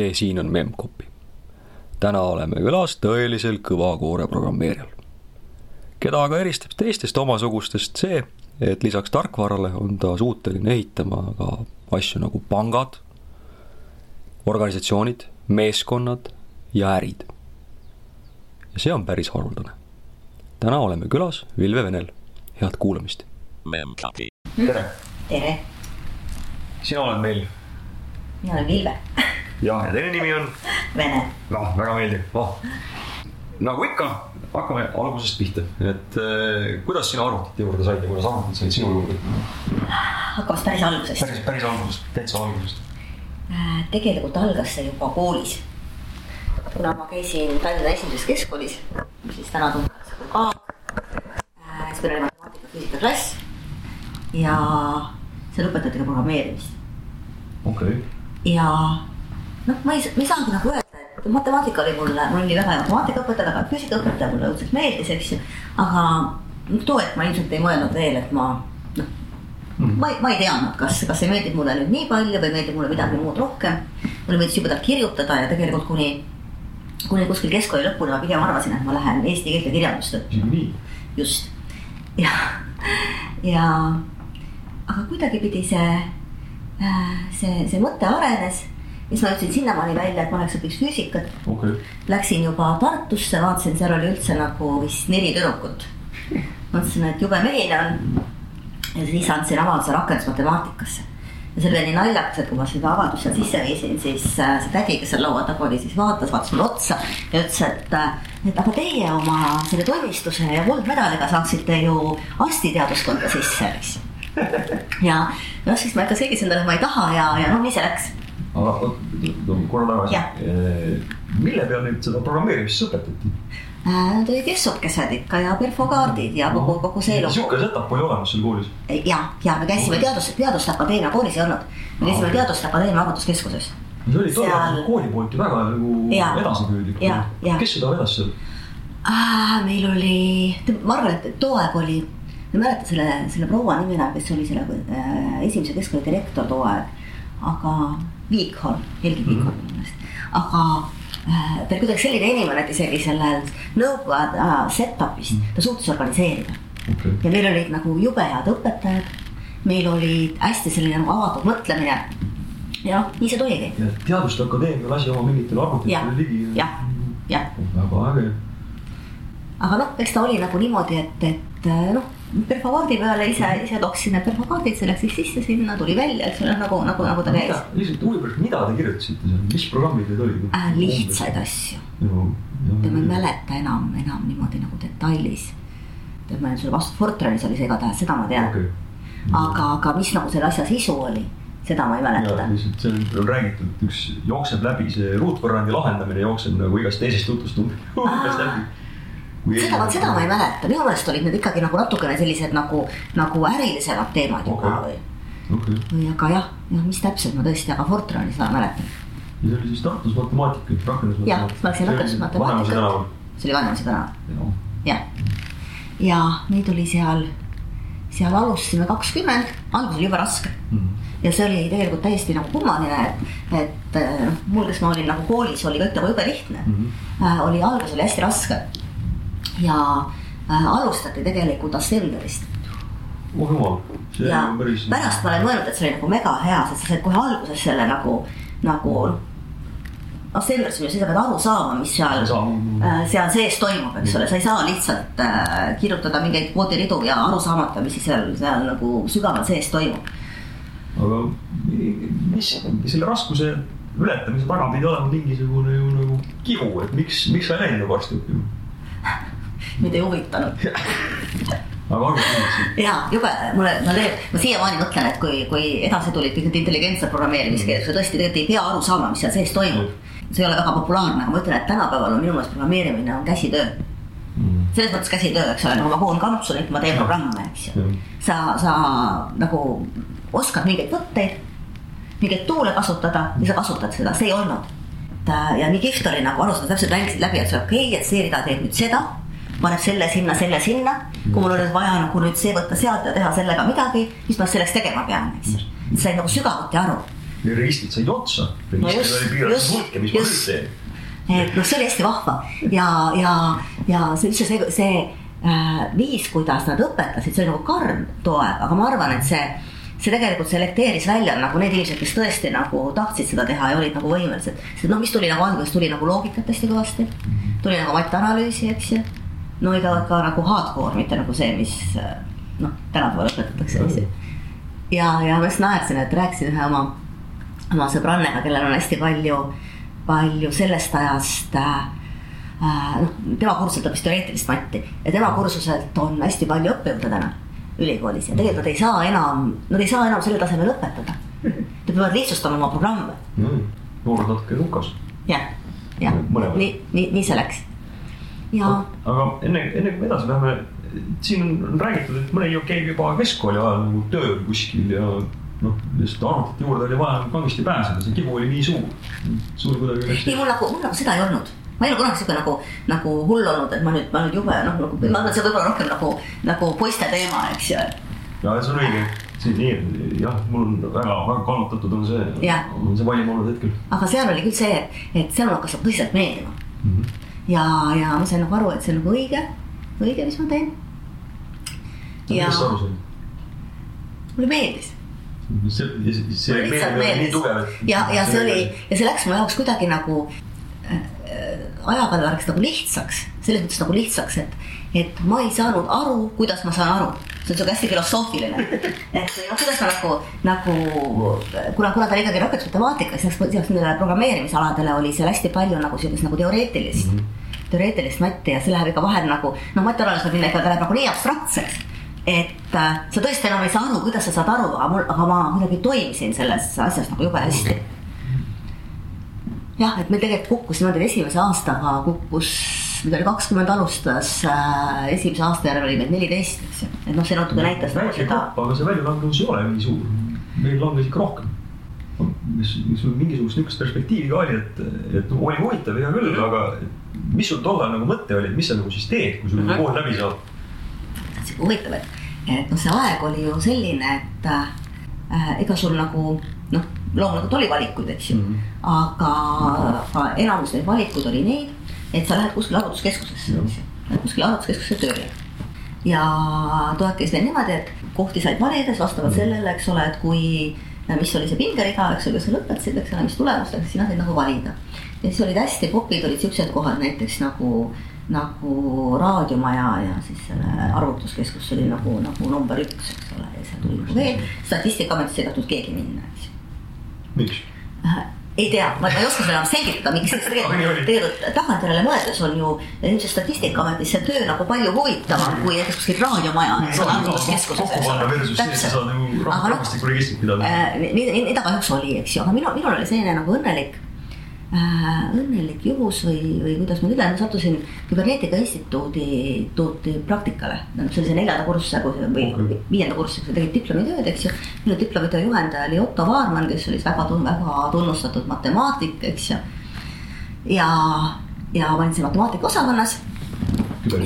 see siin on Memcpy. täna oleme külas tõelisel kõvakoore programmeerijal. keda aga eristab teistest omasugustest see, et lisaks tarkvarale on ta suuteline ehitama ka asju nagu pangad, organisatsioonid, meeskonnad ja ärid. ja see on päris haruldane. täna oleme külas Vilve Venel, head kuulamist. tere, tere, sina oled meil mina olen Vilve ja, ja teine nimi on, Vene. noh, väga meeldiv oh., nagu ikka, hakkame algusest pihta, et äh, kuidas sina arvutite juurde said ja kuidas arvutid said sinu juurde? hakkame päris algusest. päris, päris algusest, täitsa algusest. Äh, tegelikult algas see juba koolis. kuna ma käisin Tallinna Esimeses Keskkoolis, siis täna tuntakse kui ka äh,. siis meil oli matemaatika, füüsika klass ja seal õpetati ka programmeerimist okei okay. ja noh, ma ei, ma ei saagi nagu öelda, et matemaatika oli mulle, mul oli väga hea matemaatikaõpetaja, väga füüsikaõpetaja, mulle õudselt meeldis, eks ju. aga too hetk ma ilmselt ei mõelnud veel, et ma noh mm., ma ei, ma ei teadnud, kas, kas see meeldib mulle nüüd nii palju või meeldib mulle midagi muud rohkem. mulle meeldis jubedalt kirjutada ja tegelikult kuni, kuni kuskil keskkooli lõpuni ma pigem arvasin, et ma lähen eesti keelt ja kirjandust õppima. nii. just, ja, ja aga kuidagipidi see see, see mõte arenes siis ma jõudsin sinnamaani välja, et ma läheks õpiks füüsikat okay.. Läksin juba Tartusse, vaatasin, seal oli üldse nagu vist neli tüdrukut. mõtlesin, et jube meene on. ja siis andsin avalduse rakendusmatemaatikasse. ja see oli nii naljakas, et kui ma seda avaldust seal sisse viisin, siis äh, see tädi, kes seal laua taga oli, siis vaatas, vaatas mulle otsa ja ütles, et, äh, et aga teie oma selle tunnistuse ja kuldmedaliga saaksite ju arstiteaduskonda sisse, eks ja noh, siis ma ikka selgitasin talle, et ma ei taha ja, ja noh, nii see läks. Aga korra tagasi. mille peal nüüd seda programmeerimist õpetati? Need olid kessukesed ikka ja perfokaardid ja kogu, kogu see lugu. sihuke setup oli olemas seal koolis? ja, ja me käisime teadus, Teaduste Akadeemia koolis ei olnud. me käisime ah, Teaduste Akadeemia arvutuskeskuses. see oli ajal seal... kooli poolt ju väga nagu edasipüüdlik. kes seda vedas seal? meil oli, ma arvan, et too aeg oli ma ei mäleta selle, selle proua nimi enam, kes oli selle äh, esimese keskkooli direktor too aeg. aga Viikholm, Helgi Viikholm minu meelest, aga äh, ta oli kuidagi selline inimene, et isegi sellel nõukogude äh, setup'is mm. ta suutis organiseerida okay.. ja meil olid nagu jube head õpetajad, meil oli hästi selline nagu avatud mõtlemine. ja nii see tuligi. Teaduste Akadeemia lasi oma mingitele arvutitele ligi. jah, jah. väga äge. aga noh, eks ta oli nagu niimoodi, et, et noh perfokaardi peale ise, ise toksin need perfokaardid, see läks siis sisse sinna, tuli välja, eks ole, nagu, nagu, nagu ta käis. lihtsalt huvi pärast, mida te kirjutasite seal, mis programmid need olid äh,? lihtsaid asju. ma ei mäleta enam, enam niimoodi nagu detailis. ma olen sulle vastu, Fortranis oli see igatahes, seda ma tean okay.. aga, aga mis nagu selle asja sisu oli, seda ma ei mäleta. lihtsalt seal on räägitud, üks jookseb läbi see ruutvõrrandi lahendamine jookseb nagu igast teisest jutust umbes läbi seda, vot seda ma ei mäleta, minu meelest olid need ikkagi nagu natukene sellised nagu, nagu ärilisemad teemad juba okay. või okay.. või aga jah, jah, mis täpselt ma tõesti, aga Fortrani seda mäletan. ja see oli siis Tartus matemaatika, rakendusmatemaatika. jah, ma läksin rakendusmatemaatikat. see oli Vanemuise tänaval. jah, ja meid oli seal, seal alustasime kakskümmend, algus oli jube raske mm. -hmm ja see oli tegelikult täiesti nagu kummaline, et, et noh, mul, kes ma olin nagu koolis, oli kõik nagu jube lihtne mm. -hmm. Äh, oli, algus oli hästi raske ja äh, alustati tegelikult assemblerist oh jumal, see ja on päris. pärast ma olen mõelnud, et see oli nagu mega hea, sest sa said kohe alguses selle nagu, nagu assembleris on ju, sa pead aru saama, mis seal, äh, seal sees toimub, eks ole, sa ei saa lihtsalt äh, kirjutada mingeid koodiridu ja aru saamata, mis seal, seal nagu sügaval sees toimub. aga mis selle raskuse ületamise taga pidi olema mingisugune ju nagu kihu, et miks, miks sa ei läinud nagu arsti õppima? Mind ei huvitanud aga arvutasid? ja jube, mulle, ma tegelikult, ma siiamaani mõtlen, et kui, kui edasi tulid kõik need intelligentsed programmeerimiskeeled, sa tõesti tegelikult ei pea aru saama, mis seal sees toimub. see ei ole väga populaarne, aga ma ütlen, et tänapäeval on minu meelest programmeerimine on käsitöö mm.. selles mõttes käsitöö, eks ole, nagu ma kuulan kampsunit, ma teen programme, eks ju. sa, sa nagu oskad mingeid võtteid, mingeid tuule kasutada ja sa kasutad seda, see ei olnud. Ja nii kihvt oli nagu aru saada, täpselt rääkisid läbi, et okei okay,, et see rida teeb nüüd seda paneb selle sinna, selle sinna. kui mul on nüüd vaja nagu nüüd see võtta sealt ja teha sellega midagi, mis ma selleks tegema pean, eks. sain nagu sügavuti aru registrid said otsa. No registril just, oli piiratud hulk ja mis ma nüüd teen. et noh, see oli hästi vahva ja, ja, ja see üldse see, see äh, viis, kuidas nad õpetasid, see oli nagu karm too aeg, aga ma arvan, et see, see tegelikult selekteeris välja nagu need inimesed, kes tõesti nagu tahtsid seda teha ja olid nagu võimelised. sest noh, mis tuli nagu alguses, tuli nagu loogikat hästi kõvasti, tuli nagu matanalüüsi, eks ju. no ega ka nagu hardcore, mitte nagu see, mis noh, tänapäeval õpetatakse, eks ju. ja, ja ma just naersin, et rääkisin ühe oma, oma sõbrannega, kellel on hästi palju, palju sellest ajast äh, äh, noh, tema kursuselt õppis teoreetilist matti ja tema kursuselt on hästi palju õppejõude täna ülikoolis ja tegelikult nad ei saa enam, nad ei saa enam sellel tasemel õpetada. Nad peavad lihtsustama oma programme, noored natuke nukas. jah, jah, nii, nii, nii see läks. ja aga enne, enne kui me edasi läheme, siin on räägitud, et mõni ju käib juba keskkooli ajal nagu tööl kuskil ja noh, lihtsalt arvutite juurde oli vaja kangesti pääseda, see kibu oli nii suur. sul kuidagi ei, mul nagu, mul nagu seda ei olnud. Ma ei ole kunagi sihuke nagu, nagu hull olnud, et ma nüüd, ma nüüd jube noh, nagu ma arvan, et see võib olla rohkem nagu, nagu poiste teema, eks ju. ja see on õige, see nii, jah, mul on väga, väga kallutatud on see, on see valim olnud hetkel. aga seal oli küll see, et, et seal hakkas nagu tõsiselt meeldima. ja, ja ma sain nagu aru, et see on nagu õige, õige, mis ma teen. ja kuidas sa aru said? mulle meeldis see, see mulle lihtsalt meeldib nii meeldis tugev, ja, ja see oli ja see läks mu jaoks kuidagi nagu ajaga läks nagu lihtsaks, selles mõttes nagu lihtsaks, et, et ma ei saanud aru, kuidas ma saan aru. see on sihuke hästi filosoofiline, et noh, kuidas ma nagu, nagu kuna, kuna ta oli ikkagi rakendatud matemaatika, siis lisaks nendele programmeerimisaladele oli seal hästi palju nagu sihukest nagu teoreetilist mm, -hmm. teoreetilist matti ja see läheb ikka vahel nagu noh, matialanes võib minna ikka, ta läheb nagu nii abstraktseks et äh, sa tõesti enam ei saa aru, kuidas sa saad aru, aga mul, aga ma kuidagi toimisin selles asjas nagu jube hästi. jah, et meil tegelikult kukkus niimoodi, esimese aastaga kukkus, mida oli kakskümmend alustas äh,, esimese aasta järel oli meid neliteist, eks ju. et noh, see natuke näitas nagu väike seda, aga see väljalangemus ei ole nii suur. meil langes ikka rohkem. mis, mis sul mingisugust niisugust perspektiivi ka oli, et, et oli huvitav hea küll, aga mis sul tollal nagu mõte oli, et mis sa nagu siis teed, kui sul Mhm. kool läbi saab? sihuke huvitav, et, et noh, see aeg oli ju selline, et äh, ega sul nagu noh, loomulikult oli valikuid, eks ju mm. -hmm. aga, aga enamus neid valikuid oli neid, et sa lähed kuskile arvutuskeskusesse, eks ju, lähed kuskile arvutuskeskusesse tööle. ja too aeg käis veel niimoodi, et kohti said valida siis vastavalt sellele, eks ole, et kui, mis oli see pingerida, eks ole, kas sa lõpetasid, eks ole, mis tulemustega, sina said nagu valida. ja siis olid hästi popid olid siuksed kohad näiteks nagu, nagu raadiomaja ja siis selle arvutuskeskus oli nagu, nagu number üks, eks ole, ja seal tuli nagu veel. statistikaametisse ei tahtnud keegi minna, eks ju miks? Ei tea, ma ei oska seda enam selgitada, miks, tegelikult tegelikult tagantjärele mõeldes on ju ilmselt Statistikaametis see töö nagu palju huvitavam kui näiteks kuskil raadiomaja, eks ole, arvutuskeskuses, eks kokku panna versus see, et sa saad nagu Aga noh, rahvastikuregistrit pidada. Äh, nii, nii, ta kahjuks oli, eks ju, aga minul, minul oli selline nagu õnnelik äh,, õnnelik juhus või, või kuidas ma nüüd ütlen, sattusin Küberneetika Instituudi, instituuti praktikale. sellise neljanda kursuse või Okei. viienda kursuse tegid diplomitööd, eks ju. minu diplomitöö juhendaja oli Otto Vaarman, kes oli väga, väga tunnustatud matemaatik, eks ju. ja, ja ma olin seal matemaatika osakonnas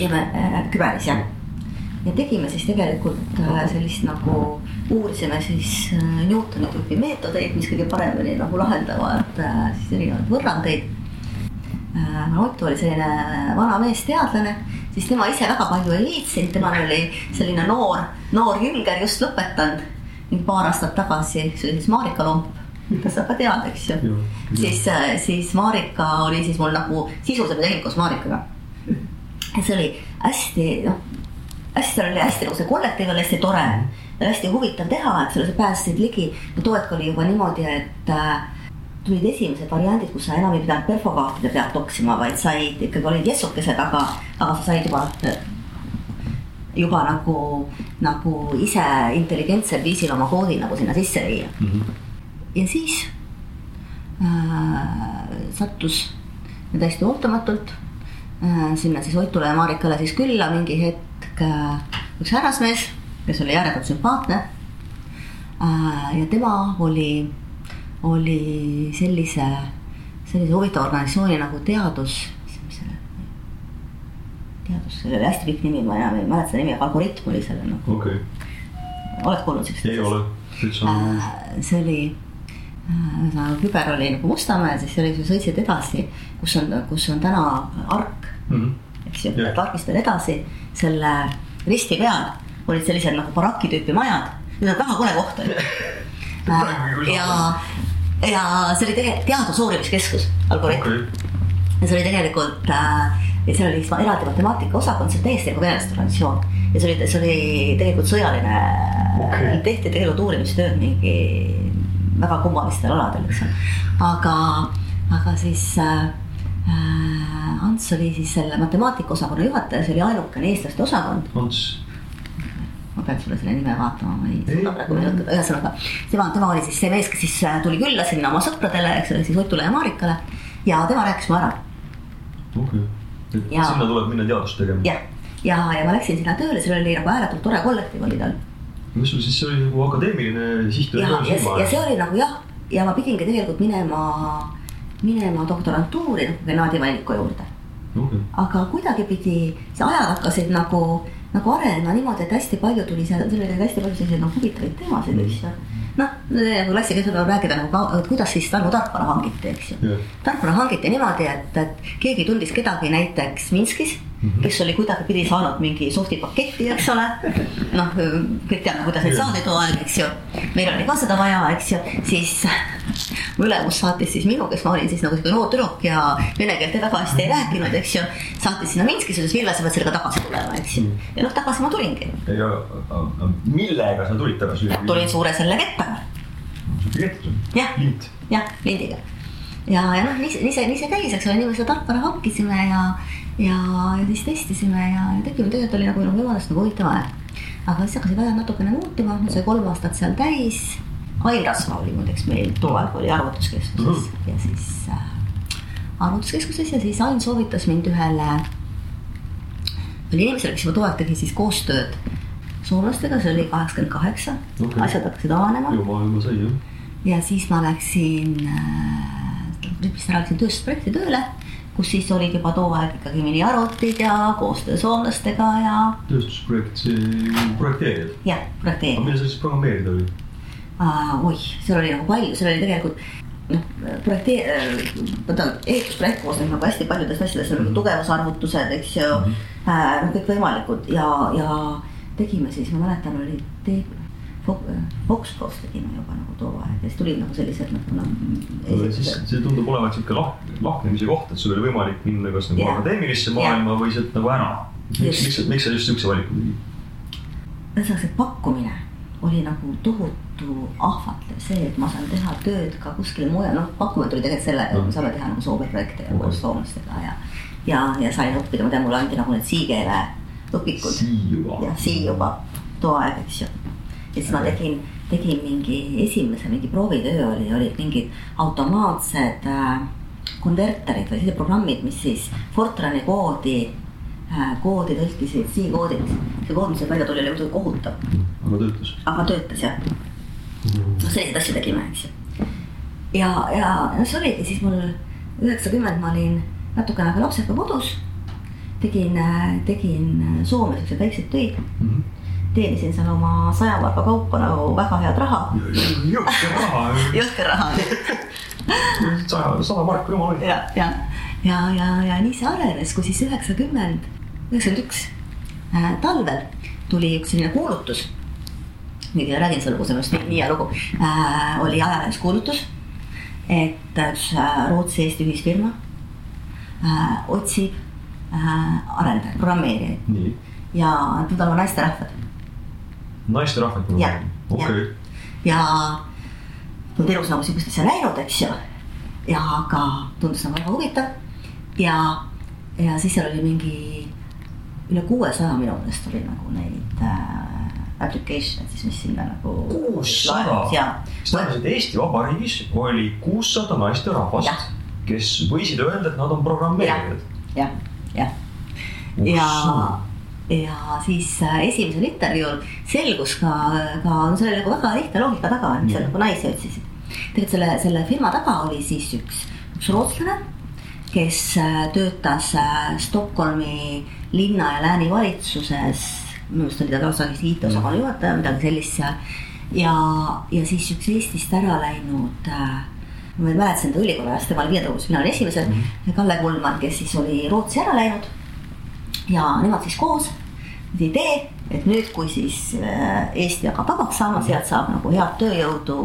me äh, küberis jah. ja tegime siis tegelikult äh, sellist nagu uurisime siis äh, Newtoni tüüpi meetodeid, mis kõige paremini nagu lahendavad äh, siis erinevaid võrrandeid äh,. Otto oli selline vana meesteadlane, siis tema ise väga palju ei viitsinud, temal oli selline noor, noor Jülger just lõpetanud ning paar aastat tagasi, see oli siis Marika Lomp, mida sa ka tead, eks ju siis, siis Marika oli siis mul nagu sisuliselt me tegime koos Marikaga. ja see oli hästi noh, hästi oli hästi nagu see kollektiiv oli hästi tore ja hästi huvitav teha, et selle sa pääsesid ligi. ja too hetk oli juba niimoodi, et äh, tulid esimesed variandid, kus sa enam ei pidanud perfokaartide pealt toksima, vaid said ikkagi olid jessukesed, aga, aga sa said juba juba nagu, nagu ise intelligentsel viisil oma koodi nagu sinna sisse viia. ja siis äh, sattus täiesti ootamatult äh, sinna siis Outule ja Marikale siis külla mingi hetk äh, üks härrasmees, kes oli ääretult sümpaatne äh,. ja tema oli, oli sellise, sellise huvitava organisatsiooni nagu teadus, mis selle, teadus, see oli hästi pikk nimi, ma enam ei mäleta seda nimi, aga Algoritm oli selle nagu, okei, oled kuulnud siukest? ei ole, täitsa Äh, see oli ühesõnaga küber oli nagu Mustamäel, siis oli, sa sõitsid edasi, kus on, kus on täna ark mm, -hmm. eks ju yeah., targist veel edasi, selle risti peal olid sellised nagu baraki tüüpi majad, need on väga kole koht oli ja, ja see oli tegelikult teadusuurimiskeskus, Algoritm okei, ja see oli tegelikult äh,, seal oli eraldi matemaatika osakond, see on täiesti nagu venelaste organisatsioon. ja see oli, see oli tegelikult sõjaline okay., tehti tegelikult uurimistööd mingi väga kummalistel aladel, eks ole. aga, aga siis äh, äh, Ants oli siis selle matemaatika osakonna juhataja, see oli ainukene eestlaste osakond. Ants, ma pean sulle selle nime vaatama, ma ei suuda praegu meenutada, ühesõnaga. tema, tema oli siis see mees, kes siis äh, tuli külla sinna oma sõpradele, eks ole, siis Otule ja Marikale ja tema rääkis mu ära okei, et Ja- sinna tuleb minna teadust tegema. jah, ja, ja, ja ma läksin sinna tööle, seal oli nagu ääretult tore kollektiiv oli tal. mis sul siis, see oli nagu akadeemiline siht ja, ja, ja see oli nagu jah, ja ma pidingi tegelikult minema, minema doktorantuuri nagu Gennadi Vaniko juurde. okei, aga kuidagipidi see ajad hakkasid nagu, nagu arenema niimoodi, et hästi palju tuli seal, seal oli hästi palju selliseid nagu huvitavaid teemasid, eks ju. noh, nagu klassikaliselt võib rääkida nagu, et kuidas siis Tarmo tarkvara hangiti, eks ju Jah. tarkvara hangiti niimoodi, et, et keegi tundis kedagi näiteks Minskis mm. Kes oli kuidagipidi saanud mingi soft'i paketi, eks ole. noh, kõik teame, kuidas neid saadi too aeg, eks ju. meil oli ka seda vaja, eks ju, siis mu ülemus saatis siis minu, kes ma olin siis nagu sihuke noor tüdruk ja vene keelt väga hästi ei rääkinud, eks ju. saatis sinna Minskisse, ütles Vilve, sa pead sellega tagasi tulema, eks ju Mm.. ja noh, tagasi ma tulingi, ja millega sa tulid tagasi? tulin suure selle kettaga Jah. jah, lindiga. ja, ja noh, nii see, nii see käis, eks ole, nii me seda tarkvara hankisime ja, ja, siis testisime ja, tegime, tegelikult oli nagu, nagu jumalast nagu huvitav aeg. aga siis hakkasid ajad natukene muutuma, sai kolm aastat seal täis. Ain Rasva oli muideks meil too aeg oli arvutuskeskuses Mhm. ja siis äh, arvutuskeskuses ja siis Ain soovitas mind ühele, ühele inimesele, kes juba too aeg tegi siis koostööd soomlastega, see oli kaheksakümmend kaheksa asjad hakkasid avanema ju maailma sai jah. ja siis ma läksin äh,, vist ära läksin tööstusprojekti tööle, kus siis olid juba too aeg ikkagi miniarvutid ja koostöö soomlastega ja, tööstusprojekt, projekteerijad. jah, aga projekteerimine millal sa siis programmeerida oli? uh,. oih, seal oli nagu palju, seal oli tegelikult noh, projektee-, vaata ehitusprojekt koosneb nagu hästi paljudest asjadest, seal olid tugevusarvutused, eks ju mm, -hmm. noh, kõikvõimalikud ja, ja tegime siis, ma mäletan, oli te-, Foxcross tegime juba nagu too aeg ja siis tulid nagu sellised nagu noh. siis see tundub olevat sihuke lahk-, lahknemise koht, et sul oli võimalik minna kas nagu Jah. akadeemilisse maailma või sealt nagu ära. miks, miks, miks sa just siukse valiku tegid? ühesõnaga see pakkumine oli nagu tohutu ahvatlev, see, et ma saan teha tööd ka kuskil mujal, noh pakkumine tuli tegelikult sellega, et me saame teha nagu Soome projekte ja koos soomlastega ja. ja, ja sain õppida, ma tean, mulle anti nagu need siikeele õpikud Siiuba. jah, Siiuba too aeg, eks ju. Ja siis ma tegin, tegin mingi esimese mingi proovitöö oli, olid mingid automaatsed äh, konverterid või sellised programmid, mis siis Fortrani koodi äh,, koodi tõlkisid C-koodiks. see kood, mis sealt välja tuli, oli muidugi kohutav, aga töötas. aga töötas jah. noh, selliseid asju tegime, eks ju. ja, ja noh, see oligi siis mul üheksakümmend, ma olin natukene aega lapsega kodus. tegin, tegin Soome siukseid väikseid töid, teenisin seal oma saja marga kaupa nagu väga head raha, jõhker raha, jõhker raha sada, sada marka jumal hoidku. ja, ja, ja, ja, ja nii see arenes, kui siis üheksakümmend, üheksakümmend üks äh, talvel tuli üks selline kuulutus. nüüd ei räägin selle lugu, see on just nii, hea lugu. Äh,, oli ajalehes kuulutus, et üks äh, Rootsi-Eesti ühisfirma äh, otsib äh, arendajaid, programmeerijaid. Ja peavad olema naisterahvad naisterahvad Jah, okei, ja polnud elus nagu sihukest asja näinud, eks ju. ja aga tundus nagu väga huvitav ja, ja siis seal oli mingi üle kuuesaja minu meelest oli nagu neid äh, application'e siis, mis sinna nagu. kuussada, ja, mis tähendas, et Eesti Vabariigis oli kuussada naisterahvast kes võisid öelda, et nad on programmeerijad. jah, jah. ja, ja siis äh, esimesel intervjuul selgus ka, ka, no seal oli nagu väga lihtne loogika taga, miks seal nagu naisi otsisid. tegelikult selle, selle firma taga oli siis üks, üks rootslane, kes äh, töötas äh, Stockholmi linna ja lääni valitsuses. minu meelest oli ta vist IT-osakonna juhataja, midagi sellist seal. ja, ja siis üks Eestist ära läinud äh, ma ei mäleta seda ülikooli ajast, tema oli viienda kogus, mina olin esimesel mm. -hmm. Kalle Kullmann, kes siis oli Rootsi ära läinud. Ja nemad siis koos, idee, et nüüd, kui siis äh, Eesti hakkab vabaks saama, sealt saab nagu head tööjõudu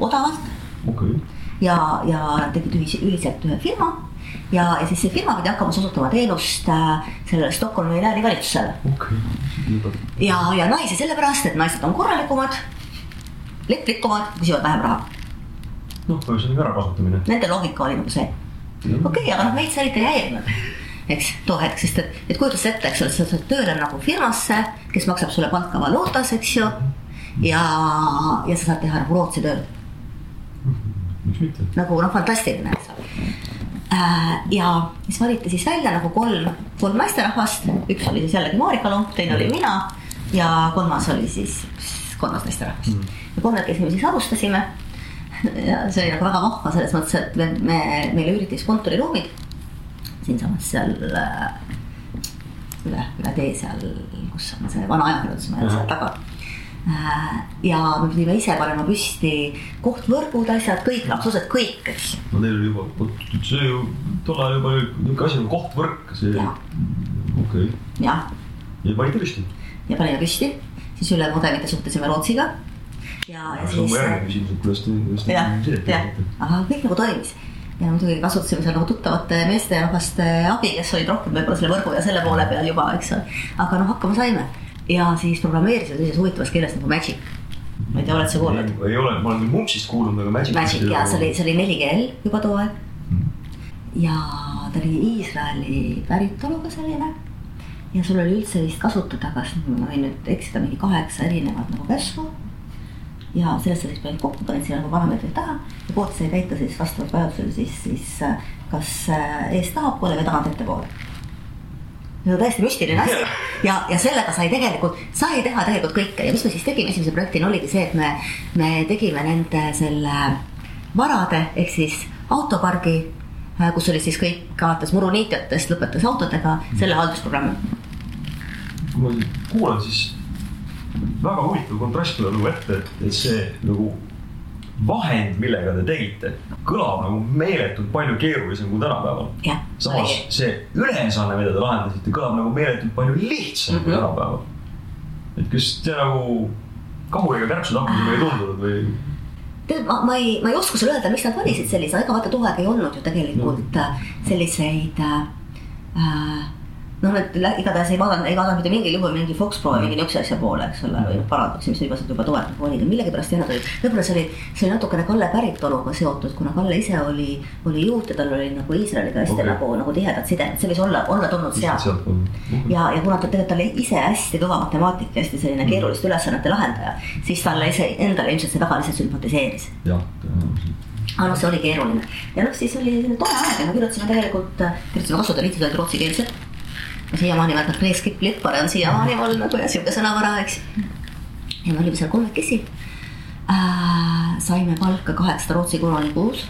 odavalt okay. ja, ja nad tegid ühis, ühiselt ühe firma ja, ja siis see firma pidi hakkama siis osutama teenust äh, sellele Stockholmi lääni valitsusele. okei okay.. ja, ja naisi sellepärast, et naised on korralikumad, rikkamad, küsivad vähem raha. noh, ühesõnaga ärakasutamine. Nende loogika oli nagu see. okei okay,, aga noh, meid see ikka ei häirinud eks too hetk, sest et, et kujutas ette, eks ole, sa saad tööle nagu firmasse, kes maksab sulle palka valuutas, eks ju. ja, ja sa saad teha nagu Rootsi tööd. nagu noh, fantastiline, eks ole äh, ja siis valiti siis välja nagu kolm, kolm naisterahvast, üks oli siis jällegi Marika Lomp, teine oli mina ja kolmas oli siis kolmas naisterahvas mm. ja kolmekesi me siis alustasime. ja see oli nagu väga vahva selles mõttes, et me, me, meile üüriti siis kontoriruumid siinsamas seal äh, üle, üle tee seal, kus on see vana ajakirjandusmaja seal taga äh, ja me pidime ise panema püsti kohtvõrgud, asjad, kõik, lapsused, kõik, eks. no teil oli juba, see ju tol ajal juba niisugune asi nagu kohtvõrk, see, okei okay.. jah. ja panite püsti? ja panime püsti, siis üle mudemite suhtlesime Rootsiga. ja, ja see siis. on mu järgmine küsimus, et kuidas te, kuidas te jah, jah, aga kõik nagu toimis ja muidugi kasutasime seal nagu tuttavate meesterahvaste abi, kes olid rohkem võib-olla selle võrgu ja selle poole peal juba, eks ole. aga noh, hakkama saime ja siis programmeerisime sellises huvitavas keeles nagu Magic. ma ei tea, oled sa kuulnud? ei ole, ma olen Mumpsist kuulnud, aga Magic. Magic ja see oli, see oli 4GL juba too aeg. ja ta oli Iisraeli päritoluga selline. ja sul oli üldse vist kasutada, kas ma võin nüüd eksida, mingi kaheksa erinevat nagu käsku ja sellest sa siis panid kokku, panid sinna nagu parameetrid taha ja kood sai täita siis vastavalt vajadusele siis, siis äh, kas äh, eest tahapoole või tagant ettepoole. see on täiesti müstiline asi ja, ja sellega sai tegelikult, sai teha tegelikult kõike ja mis me siis tegime esimese projektina oligi see, et me, me tegime nende selle varade ehk siis autopargi, äh, kus oli siis kõik alates muruniitjatest, lõpetades autodega, selle haldusprogrammi. kui ma kuulan, siis väga huvitav kontrast tuleb nagu ette, et, see nagu vahend, millega te tegite, kõlab nagu meeletult palju keerulisem kui tänapäeval. samas see ülesanne, mida te lahendasite, kõlab nagu meeletult palju lihtsam mm -hmm. kui mhm. tänapäeval. et kas te nagu kahuriga kärbsud hakkasite ei tundunud või? tead, ma, ma ei, ma ei oska sulle öelda, miks nad valisid sellise, ega vaata too aeg ei olnud ju tegelikult no. selliseid äh, noh, et igatahes ei vaadanud, ei vaadanud mitte mingil juhul mingi Fox Pro või mingi niisuguse asja poole, eks ole, või noh, parandaks, mis juba juba toetab olid, millegipärast jah, võib-olla see oli, see oli natukene Kalle päritoluga seotud, kuna Kalle ise oli, oli juut ja tal oli nagu Iisraeliga hästi okay. nagu, nagu tihedad sidemed, see võis olla, olla tulnud sealt. ja, ja kuna ta tegelikult oli ise hästi kõva matemaatik ja hästi selline mm. keeruliste ülesannete lahendaja, siis talle ise endale ilmselt see väga lihtsalt sümpatiseeris. jah, tõenäoliselt. Aga noh, see oli keeruline. Ja noh, siis oli tore aeg ja me kirjutasime tegelikult, kirjutasime kasvada riiklikult olid siiamaani mäletan, Kreeskip Lippare on siiamaani mul nagu ja sihuke sõnavara, eks. ja me olime seal kolmekesi äh,. saime palka kaheksasada Rootsi krooni kuus,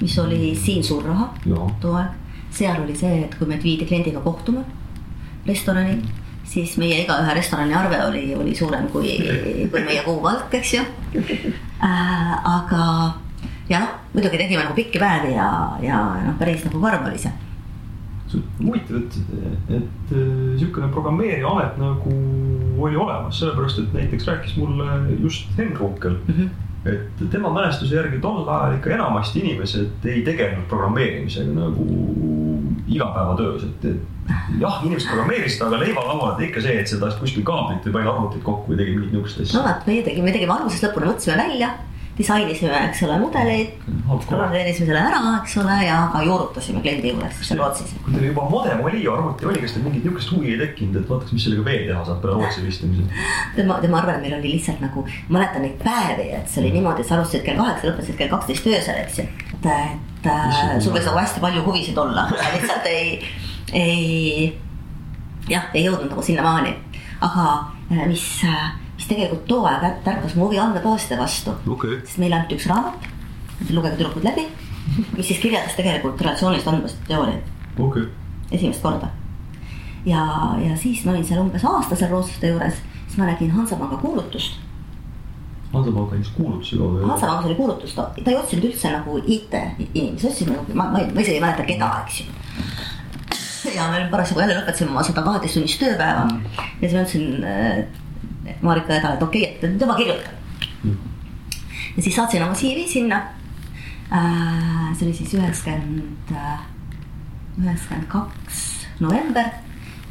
mis oli siin suur raha too aeg. seal oli see, et kui meid viidi kliendiga kohtuma restorani, siis meie igaühe restorani arve oli, oli suurem kui, kui meie kuupalk, eks ju äh,. aga ja noh, muidugi tegime nagu pikki päevi ja, ja noh, päris nagu karm oli see huvitav, et, et niisugune programmeerija amet nagu oli olemas, sellepärast et näiteks rääkis mulle just Henn Runkel mm. -hmm et tema mälestuse järgi tol ajal ikka enamasti inimesed ei tegelenud programmeerimisega nagu igapäevatöös, et, et jah, inimesed programmeerisid, aga leivalaual ikka see, et sa tahtsid kuskil kaablit või palju arvutit kokku või tegid mingit niisugust asja. no vot, meie tegime, me tegime algusest lõpuni, mõtlesime välja disainisime, eks ole, mudeleid, programmeerisime selle ära, eks ole, ja ka juurutasime kliendi juures seal Rootsis. kui teil juba modem oli ja arvuti oli, kas teil mingit niisugust huvi ei tekkinud, et vaataks, mis sellega veel teha saab peale Rootsi vistimise? tema, tema arvan, et meil oli lihtsalt nagu, mäletan neid päevi, et see oli niimoodi, et sa alustasid kell kaheksa, lõpetasid kell kaksteist öösel, eks ju. et, et äh, sul võis nagu hästi palju huvisid olla, lihtsalt ei, ei, jah, ei jõudnud nagu sinnamaani. aga äh, mis äh, mis tegelikult too aeg tärkas mu huvi andmebaaside vastu okay.. sest meile anti üks raamat, lugege tüdrukud läbi, mis siis kirjeldas tegelikult relatsioonilist andmebaaste teooriat okay.. esimest korda. ja, ja siis ma olin seal umbes aasta seal rootslaste juures, siis ma nägin Hansapanga kuulutust. Hansapank andis kuulutuse kaudu. Hansapangas oli kuulutus, ta ei otsinud üldse nagu IT-inimesi, otsis nagu, ma, ma, ma isegi ei mäleta, keda, eks ju. ja me parasjagu jälle lõpetasime oma seda kaheteisttunnist tööpäeva ja siis ma ütlesin äh, Marika Edale, et okei okay,, et tema kirjutab. ja siis saatsin oma CV sinna äh,. see oli siis üheksakümmend, üheksakümmend kaks november,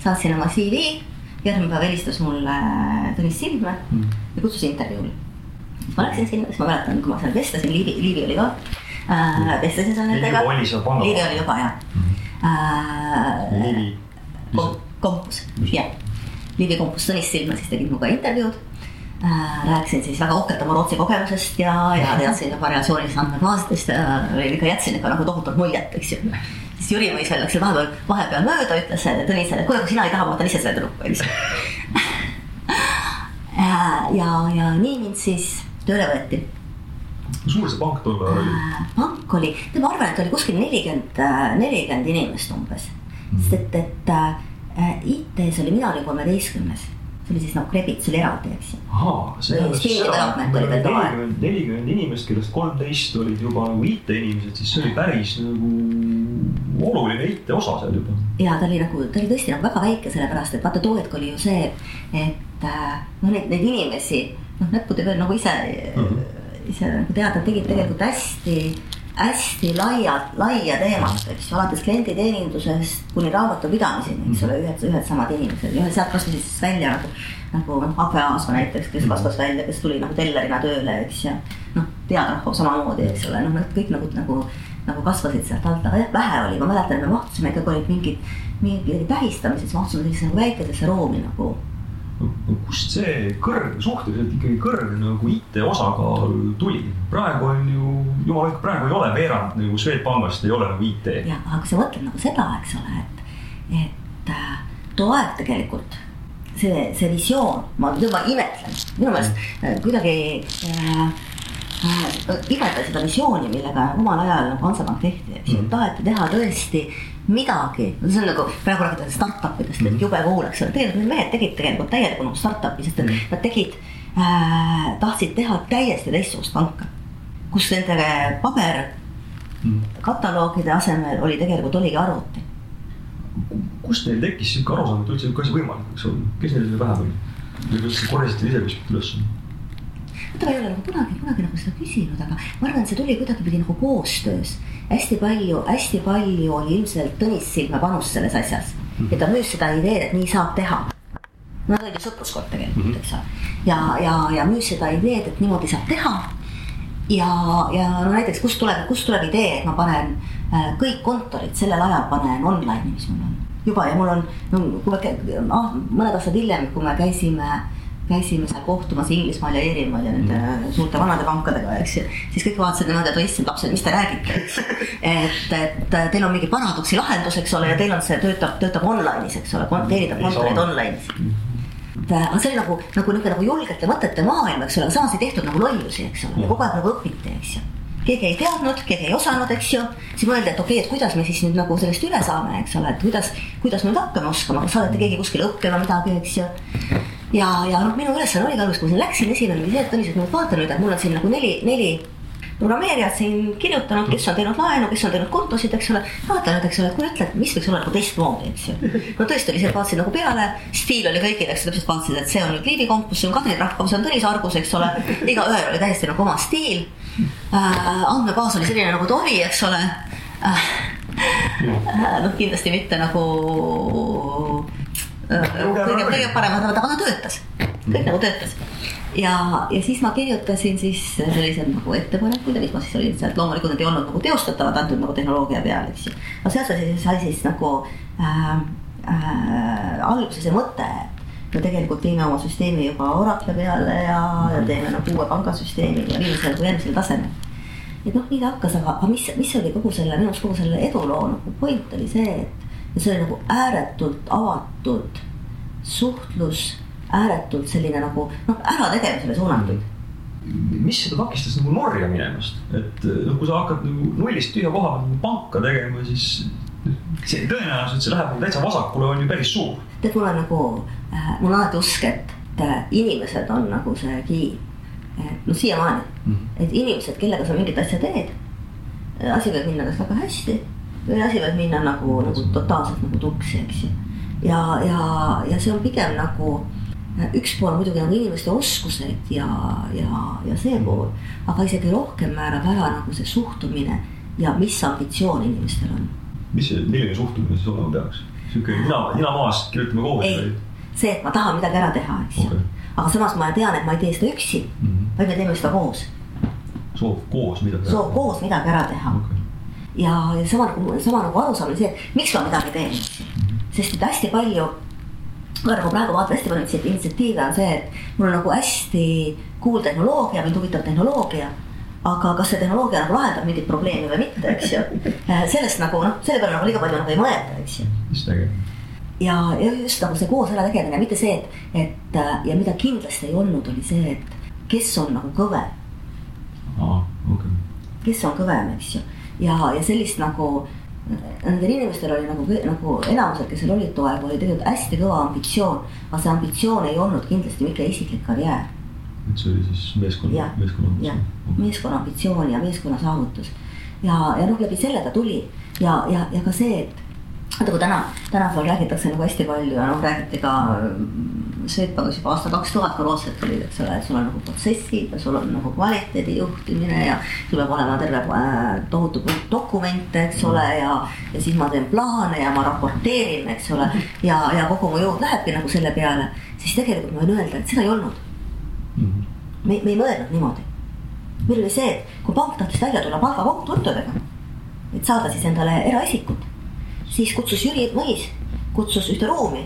saatsin oma CV, järgmine päev helistas mulle Tõnis Sildmäe ja kutsus intervjuule. siis ma läksin sinna, siis ma mäletan, kui ma seal vestlesin, Liivi, Liivi oli ka äh,, vestlesin seal Liivi nendega. juba oli seal panga- Liivi oli juba jah äh,. Liivi, Kom- kompus, jah. Liivi kompus Tõnis Silma siis tegid minuga intervjuud äh,. rääkisin siis väga uhkelt oma Rootsi kogemusest ja, ja teadsin juba relatsioonilist andmebaasidest ja olin ikka jätsin ikka nagu tohutult muljet, eks ju. siis Jüri Mõis veel läks vahepeal, vahepeal mööda, ütles Tõnisele, et kuule, kui sina ei taha, ma võtan ise selle tüdruku, eks ju. ja, ja nii mind siis tööle võeti kui suur see pank tol ajal oli? Äh, pank oli, ma arvan, et oli kuskil nelikümmend, nelikümmend inimest umbes. sest et, et äh, IT-s oli, mina olin kolmeteistkümnes, see oli siis nagu Krebit, see oli eraldi, eks ju. nelikümmend, nelikümmend inimest, kellest kolmteist olid juba nagu IT-inimesed, siis see oli päris nagu oluline IT osa seal juba. ja ta oli nagu, ta oli tõesti nagu väga väike, sellepärast et vaata too hetk oli ju see, et äh, noh, neid, neid inimesi noh, näppude peal nagu ise mm. -hmm. ise nagu teada, tegid tegelikult hästi, hästi laiad, laia teemat, eks ju, alates klienditeenindusest kuni raamatupidamiseni, eks ole, ühed, ühed samad inimesed ja sealt kasvasid siis välja nagu, nagu noh, Ahve Aasma näiteks, kes kasvas välja, kes tuli nagu tellerina tööle, eks ju. noh, teadrahva samamoodi, eks ole, noh, nad kõik nagu, nagu nagu kasvasid sealt alt, aga jah, vähe oli, ma mäletan, et me mahtusime ikkagi olid mingid, mingid tähistamised, siis mahtusime sellisesse nagu väikesesse ruumi nagu. Kust see kõrg, suhteliselt ikkagi kõrg nagu IT osakaal tuli? praegu on ju, jumal hoidku, praegu ei ole veerand nagu Swedbankist ei ole nagu IT. ja, aga kui sa mõtled nagu seda, eks ole, et, et äh, too aeg tegelikult see, see visioon, ma, ma imetlen, minu meelest äh, kuidagi äh, äh, imetlen seda visiooni, millega omal ajal nagu Hansapank tehti, eks ju Mhm., taheti teha tõesti midagi, see on nagu praegu räägitakse startup idest, et jube cool, eks ole, tegelikult need mehed tegid tegelikult täielikku nagu startup'i, sest et Mhm. nad tegid äh,, tahtsid teha täiesti teistsugust panka, kus nende paber kataloogide asemel oli tegelikult oligi arvuti. kust neil tekkis sihuke arusaam, et üldse sihuke asi võimalik võiks olla, kes neil selle pähe tuli? või kas te korjasite ise kuskilt üles? Ta ei ole nagu kunagi, kunagi nagu seda küsinud, aga ma arvan, et see tuli kuidagipidi nagu koostöös. hästi palju, hästi palju oli ilmselt Tõnis Silme panust selles asjas ja ta müüs seda ideed, et nii saab teha. Nad olid ju sõpruskond tegelikult, eks ole, ja, ja, ja müüs seda ideed, et niimoodi saab teha ja, ja no näiteks kust tuleb, kust tuleb idee, et ma panen äh, kõik kontorid sellel ajal panen online'i, mis mul on. Juba ja mul on, no kui me ah, mõned aastad hiljem, kui me käisime, käisime seal kohtumas Inglismaal ja Iirimaal ja nende mm. suurte vanade pankadega, eks ju. siis kõik vaatasid niimoodi, et issand lapsed, mis te räägite, eks et, et teil on mingi paradoksi lahendus, eks ole, ja teil on see töötab, töötab online'is, eks ole, teenindab kontoreid online'is et aga see oli nagu, nagu niisugune nagu julgete mõtete maailm, eks ole, aga samas ei tehtud nagu lollusi, eks ole, kogu aeg nagu õpiti, eks ju. keegi ei teadnud, keegi ei osanud, eks ju. siis mõeldi, et okei okay,, et kuidas me siis nüüd nagu sellest üle saame, eks ole, et kuidas, kuidas me nüüd hakkame oskama, kas saadeti keegi kuskile õppima midagi, eks ju. ja, ja noh, minu ülesanne oligi alguses, kui ma sinna läksin, esimene oli see, et Tõnis, et ma vaatan nüüd, et mul on siin nagu neli, neli programmeerijad siin kirjutanud, kes on teinud laenu, kes on teinud kontosid, eks ole. vaata nüüd, eks ole, kui ütled, mis võiks olla nagu teistmoodi, eks ju. no tõesti oli see, et vaatasin nagu peale, stiil oli kõigil, eks täpselt vaatasid, et see on nüüd Liivi kompus, see on Kadri Rahkov, see on Tõnis Argus, eks ole. igaühel oli täiesti nagu oma stiil äh,. andmebaas oli selline nagu ta oli, eks ole äh,. Äh, noh, kindlasti mitte nagu kõige, kõige paremad, aga ta töötas, kõik nagu töötas. Ja, ja siis ma kirjutasin siis sellised nagu ettepanekuid ja mis ma siis olin sealt, loomulikult need ei olnud nagu teostatavad antud nagu tehnoloogia peal, eks ju. aga sealt sai siis, sai siis nagu äh, äh, alguse see mõte, et me tegelikult teeme oma süsteemi juba Oracle peale ja, ja teeme nagu uue pangasüsteemi ja viime selle nagu järgmisele tasemele et noh, nii ta hakkas, aga, aga mis, mis oli kogu selle, minu arust kogu selle eduloo nagu point oli see, et see oli nagu ääretult avatud suhtlus, ääretult selline nagu noh, ärategemisele suunatud. mis seda takistas nagu Norja minemast, et noh, kui sa hakkad nagu nullist tühja koha pealt nagu panka tegema, siis see tõenäosus, et see läheb nagu täitsa vasakule, on ju päris suur. tead, mul on nagu äh,, mul on alati usk, et äh, inimesed on nagu see kiim. noh siiamaani Mhm. et inimesed, kellega sa mingit asja teed, asi võib minna kas väga hästi või asi võib minna nagu, nagu totaalselt nagu tuksi, eks ju. ja, ja, ja see on pigem nagu üks pool muidugi nagu inimeste oskused ja, ja, ja see pool, aga isegi rohkem määrab ära nagu see suhtumine ja mis ambitsioon inimestel on. mis milline suhtumine siis olema peaks? sihuke nina, nina maas, kirjutame koos või?, see, et ma tahan midagi ära teha, eks ju Okei. aga samas ma tean, et ma ei tee seda üksi, vaid me teeme seda koos, soov koos midagi soov koos midagi ära teha okay.. ja, ja sama nagu, sama nagu arusaamine see, et miks ma midagi teen, sest et hästi palju, ma nagu praegu vaatan hästi palju initsiat- initsiatiive on see, et mul on nagu hästi cool tehnoloogia, mind huvitab tehnoloogia. aga kas see tehnoloogia nagu lahendab mingit probleemi või mitte, eks ju. sellest nagu noh, selle peale nagu liiga palju nagu ei mõelda, eks ju mis äge. ja, ja just nagu see koos ärategemine, mitte see, et, et äh, ja mida kindlasti ei olnud, oli see, et kes on nagu kõvem, aa, okei. kes on kõvem, eks ju. ja, ja sellist nagu nendel inimestel oli nagu, nagu enamusel, kes seal olid too aeg, oli tegelikult hästi kõva ambitsioon. aga see ambitsioon ei olnud kindlasti mitte isiklik karjäär, et see oli siis meeskonna meeskonna jah, meeskonna ambitsioon ja meeskonna saavutus. ja, ja noh, läbi selle ta tuli. Ja, ja, ja ka see, et vaata, kui täna, tänapäeval räägitakse nagu hästi palju ja noh, räägiti ka Swedbankis juba aasta kaks tuhat ka rootslased tulid, eks ole, et sul on nagu protsessid ja sul on nagu kvaliteedi juhtimine ja sul peab olema terve äh, tohutu hulk dokumente, eks ole, ja, ja siis ma teen plaane ja ma raporteerin, eks ole, ja, ja kogu mu jõud lähebki nagu selle peale, siis tegelikult ma võin öelda, et seda ei olnud Mhm. me, me ei mõelnud niimoodi. meil oli see, et kui pank tahtis välja tulla palgakontodega, et saada siis endale eraisikut, siis kutsus Jüri Mõis, kutsus ühte ruumi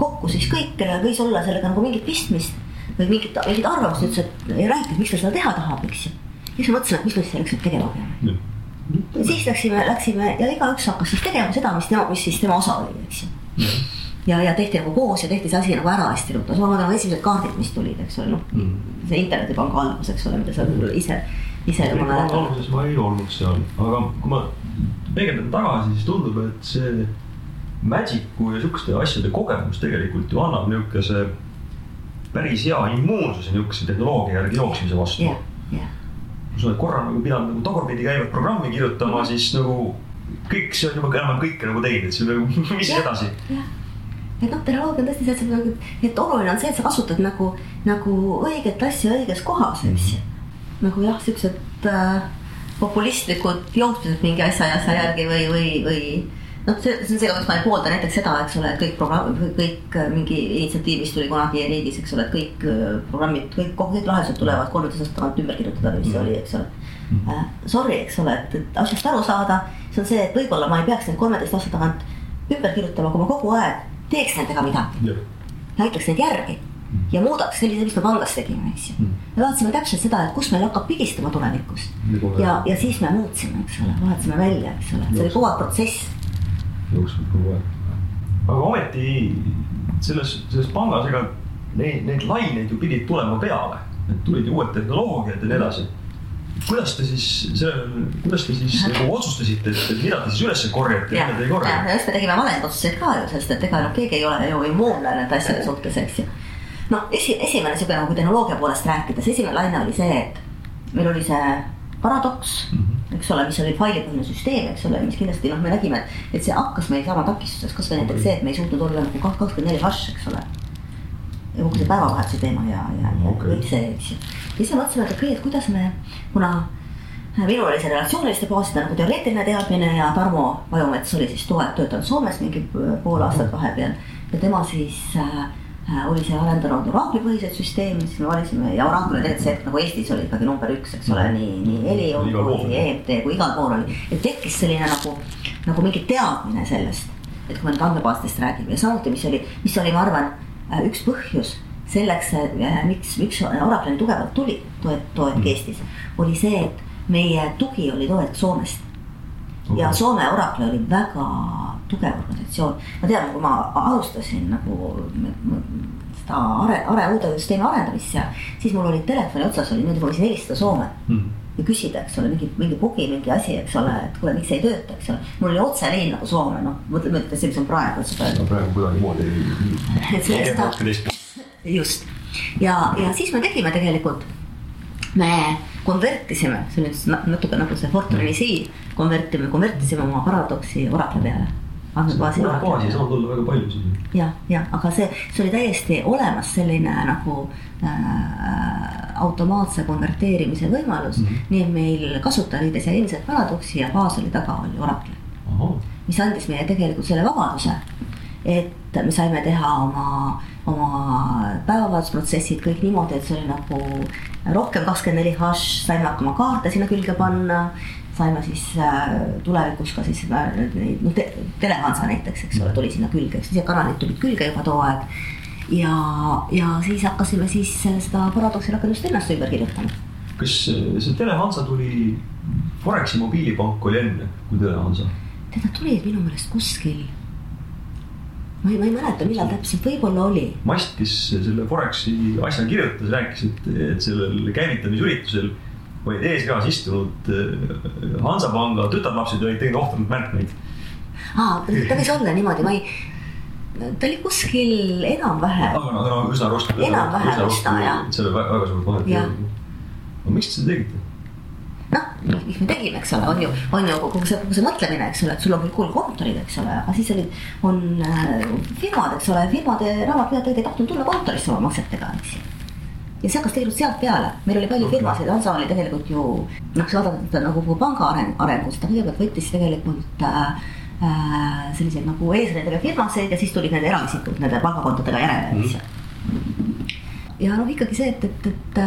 kokku siis kõik, kellel võis olla sellega nagu mingit pistmist või mingit, mingit arvamust, ütles, et ja rääkis, miks ta seda teha tahab, eks ju. siis me mõtlesime, et mis me siis selleks nüüd tegema peame. ja siis läksime, läksime ja igaüks hakkas siis tegema seda, mis tema, mis siis tema osa oli, eks ju ja, ja tehti nagu koos ja tehti see asi nagu ära hästi ruttu, samamoodi nagu esimesed kaardid, mis tulid, eks ole, noh Mhm. see internetipanga algus, eks ole, mida sa ise, ise alguses ma ei olnud seal, aga kui ma peegeldan tagasi, siis tundub, et see Magic'u ja siukeste asjade kogemus tegelikult ju annab niisuguse päris hea immuunsuse niisuguse tehnoloogia järgi jooksmise vastu jah, jah, kui sa oled korra nagu pidanud nagu tagurpidi käivat programmi kirjutama, siis nagu kõik see on juba enam-vähem kõike nagu teinud, et see nagu, mis Jah. edasi. jah. et noh, tehnoloogia on tõesti see, et sa nagu, et oluline on see, et sa kasutad nagu, nagu õiget asja õiges kohas, eks ju. nagu jah, siuksed äh, populistlikud jooksmised mingi asja, asja järgi või, või, või noh, see, see on see, miks ma ei poolda näiteks seda, eks ole, et kõik programm, kõik äh, mingi initsiatiiv, mis tuli kunagi riigis, eks ole, et kõik äh, programmid, kõik, kõik lahendused tulevad kolmeteist aastat tagant ümber kirjutada või mis see oli, eks ole. Äh,. Sorry, eks ole, et, et asjast aru saada, see on see, et võib-olla ma ei peaks neid kolmeteist aasta tagant ümber kirjutama, kui ma kogu aeg teeks nendega midagi. Ja aitaks neid järgi ja muudaks sellise, mis me pangas tegime, eks ju. me vaatasime täpselt seda, et kus meil hakkab pigistama tulevikus. Ja, ja siis me muutsime, eks ole, vahetasime välja, eks ole, see oli kogu aeg protsess. Jooksvalt kogu aeg. aga ometi selles, selles pangas, ega neid, neid laineid ju pidid tulema peale, et tulid ju uued tehnoloogiad ja nii edasi. kuidas te siis kuidas te siis nagu otsustasite, et mida te siis üles korjate ja ja, mida te ei ja korja? just me tegime valesid otsuseid ka ju, sest et ega noh, keegi ei ole ju immuunne nende asjade suhtes, eks ju. noh, esi, esimene sihuke nagu tehnoloogia poolest rääkides, esimene laine oli see, et meil oli see paradoks mm, -hmm. Eks ole, mis oli failipõhine süsteem, eks ole, mis kindlasti noh, me nägime, et see hakkas meil saama takistuseks, kasvõi näiteks see, et me ei suutnud olla nagu kakskümmend neli hash, eks ole. ja kogu see päevavahetuse teema ja, ja, Okei. kõik see, eks ju. ja siis me mõtlesime, et okei, et kuidas me, kuna minul oli see relatsiooniliste baaside nagu teoreetiline teadmine ja Tarmo Vajumets oli siis toe- töötanud Soomes mingi pool aastat vahepeal ja tema siis äh, äh, oli see arendanud oraaklipõhiseid süsteeme, siis me valisime ja oraakel oli tegelikult see, et nagu Eestis oli ikkagi number üks, eks ole, nii, nii Helium kui EMT kui igal pool oli. et tekkis selline nagu, nagu mingi teadmine sellest, et kui me nüüd andmebaasidest räägime ja samuti, mis oli, mis oli, ma arvan, üks põhjus selleks, miks, miks Oracle nii tugevalt tuli toet-, toetki Eestis, oli see, et meie tugi oli toet Soomest. ja. Soome Oracle oli väga tugev organisatsioon. ma tean, kui ma alustasin nagu seda are-, are- uude süsteemi arendamist seal, siis mul oli telefoni otsas oli niimoodi, ma võisin helistada Soome ja küsida, eks ole, mingi, mingi bugi, mingi asi, eks ole, et kuule, miks ei tööta, eks ole. mul oli otseliin nagu Soome, noh, mõtle, mõtle, see, mis on praegu, no praegu kuidagimoodi ei. Et just ja, ja siis me tegime tegelikult me konvertisime, see on nüüd natuke nagu see Fortune'i sii, konvertime, konvertisime oma paradoksi Oracle peale. Andmebaasi. baasi ei saanud olla väga palju siin. jah, jah, aga see, see oli täiesti olemas selline nagu äh, automaatse konverteerimise võimalus mm. -hmm. nii et meil kasutajaliides jäi endiselt paradoksi ja baas oli taga oli Oracle. mis andis meile tegelikult selle vabaduse, et me saime teha oma oma päevavahetusprotsessid kõik niimoodi, et see oli nagu rohkem kakskümmend neli hash, saime hakkama kaarte sinna külge panna. Saime siis äh, tulevikus ka siis äh, neid, noh te, Telehansa näiteks, eks ole, tuli sinna külge, eks sisekanalid tulid külge juba too aeg. ja, ja siis hakkasime siis seda paradoksi rakendust ennast ümber kirjutama. kas see Telehansa tuli, Foreksi mobiilipank oli enne kui Telehansa? tead, nad tulid minu meelest kuskil ma ei, ma ei mäleta, millal täpselt, võib-olla oli. Mast, kes selle Foreksi asja kirjutas, rääkis, et, et sellel käivitamisüritusel olid eesreas istunud äh, Hansapanga tütarlapsed olid teinud ohtralt märkmeid. aa, ta võis olla niimoodi, ma ei, ta oli kuskil enam-vähem. aga no, no üsna ruttu. enam-vähem üsna jah. seal oli väga suur vahe. aga miks te seda tegite? noh, mis me tegime, eks ole, on ju, on ju kogu see, kogu see mõtlemine, eks ole, et sul on küll cool kontorid, eks ole, aga siis olid, on äh, firmad, eks ole, firmade raamatupidajad ei tahtnud tulla kontorisse oma maksetega, eks ju ja see hakkas tegelikult sealt peale, meil oli palju okay. firmasid, Hansa oli tegelikult ju noh, kui vaadata nagu panga areng, arengust, ta kõigepealt võttis tegelikult äh, äh, selliseid nagu eesrindega firmasid ja siis tulid need eraisikud nende pangakontodega järele eks ju. ja noh, ikkagi see, et, et, et,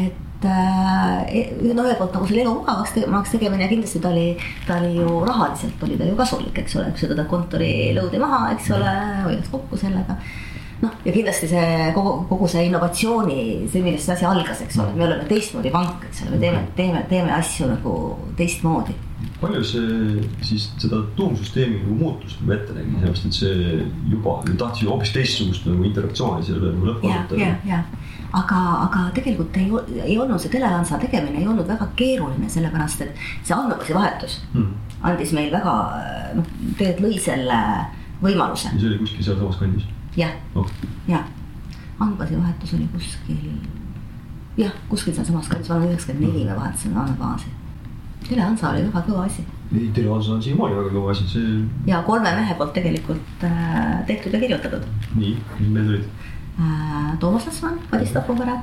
et äh, no ühelt poolt nagu selle elu mugavaks te tegemine ja kindlasti ta oli, ta oli ju rahaliselt oli ta ju kasulik, eks ole, kui sa tõdad kontorilõudi maha, eks ole, hoiad kokku sellega. Noh, ja kindlasti see kogu, kogu see innovatsiooni, see, millest see asi algas, eks ole, me oleme teistmoodi pank, eks ole, me teeme, teeme, teeme asju nagu teistmoodi palju see siis seda tuumsüsteemi nagu muutust nagu ette nägi, sellepärast et see juba tahtis ju hoopis teistsugust nagu interaktsiooni selle nagu ja aga, aga tegelikult ei, ei olnud see telehansa tegemine ei olnud väga keeruline, sellepärast et see andmebaasi vahetus hmm. andis meil väga noh, tegelikult lõi selle võimaluse. see oli kuskil sealsamas kandis? Jah oh., jah, andmebaasi vahetus oli kuskil, jah, kuskil sealsamas kandis, olen üheksakümmend neli me vahetasime andmebaasi. telehansa oli väga kõva asi ei, telehansa on siiamaani väga kõva asi, see. ja kolme mehe poolt tegelikult äh, tehtud ja kirjutatud. nii, mis need olid? Äh, Toomas Lasman, Madis Tapupere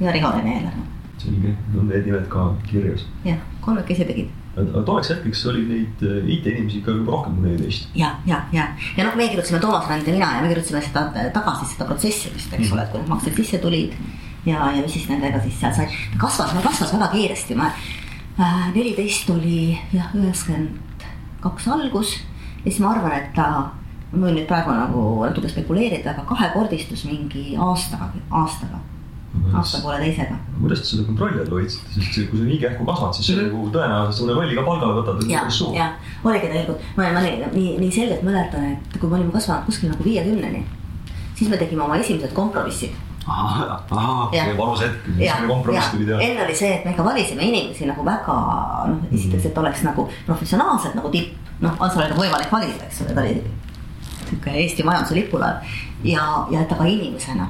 ja Riho-Rene Eelar. selge, on need nimed ka kirjas? jah, kolmekesi tegid. Tolleks hetkeks oli neid äh, IT-inimesi ikka juba rohkem kui neliteist. ja, ja, ja, ja noh, meie kirjutasime, Toomas Rand ja mina ja me kirjutasime seda tagasi seda protsessimist, eks ole, et kui need maksed sisse tulid. Ja, ja mis siis nendega siis seal sai. kasvas, kasvas väga kiiresti, ma äh, neliteist oli jah, üheksakümmend kaks algus. Ja siis ma arvan, et ta ma võin nüüd praegu nagu natuke spekuleerida, aga kahekordistus mingi aastaga, aastaga aasta pooleteisega. kuidas te seda kontrolli all hoidsite, sest kui sa nii kähku kasvad, siis mm -hmm. nagu tõenäoliselt sulle rolli ka palgale võtad, et päris suur. jah, oligi tegelikult, ma, ma nii, nii, nii selgelt mäletan, et kui me olime kasvanud kuskil nagu viiekümneni, siis me tegime oma esimesed kompromissid. ahah, ahah, valus hetk, mis need kompromissid tulid ja. enne oli see, et me ikka valisime inimesi nagu väga noh, esiteks, et oleks nagu professionaalsed nagu tipp, noh, Ansal oli võimalik valida, eks ole, ta oli niisugune Eesti majanduse lipulaev. Ja, ja et ta ka inimesena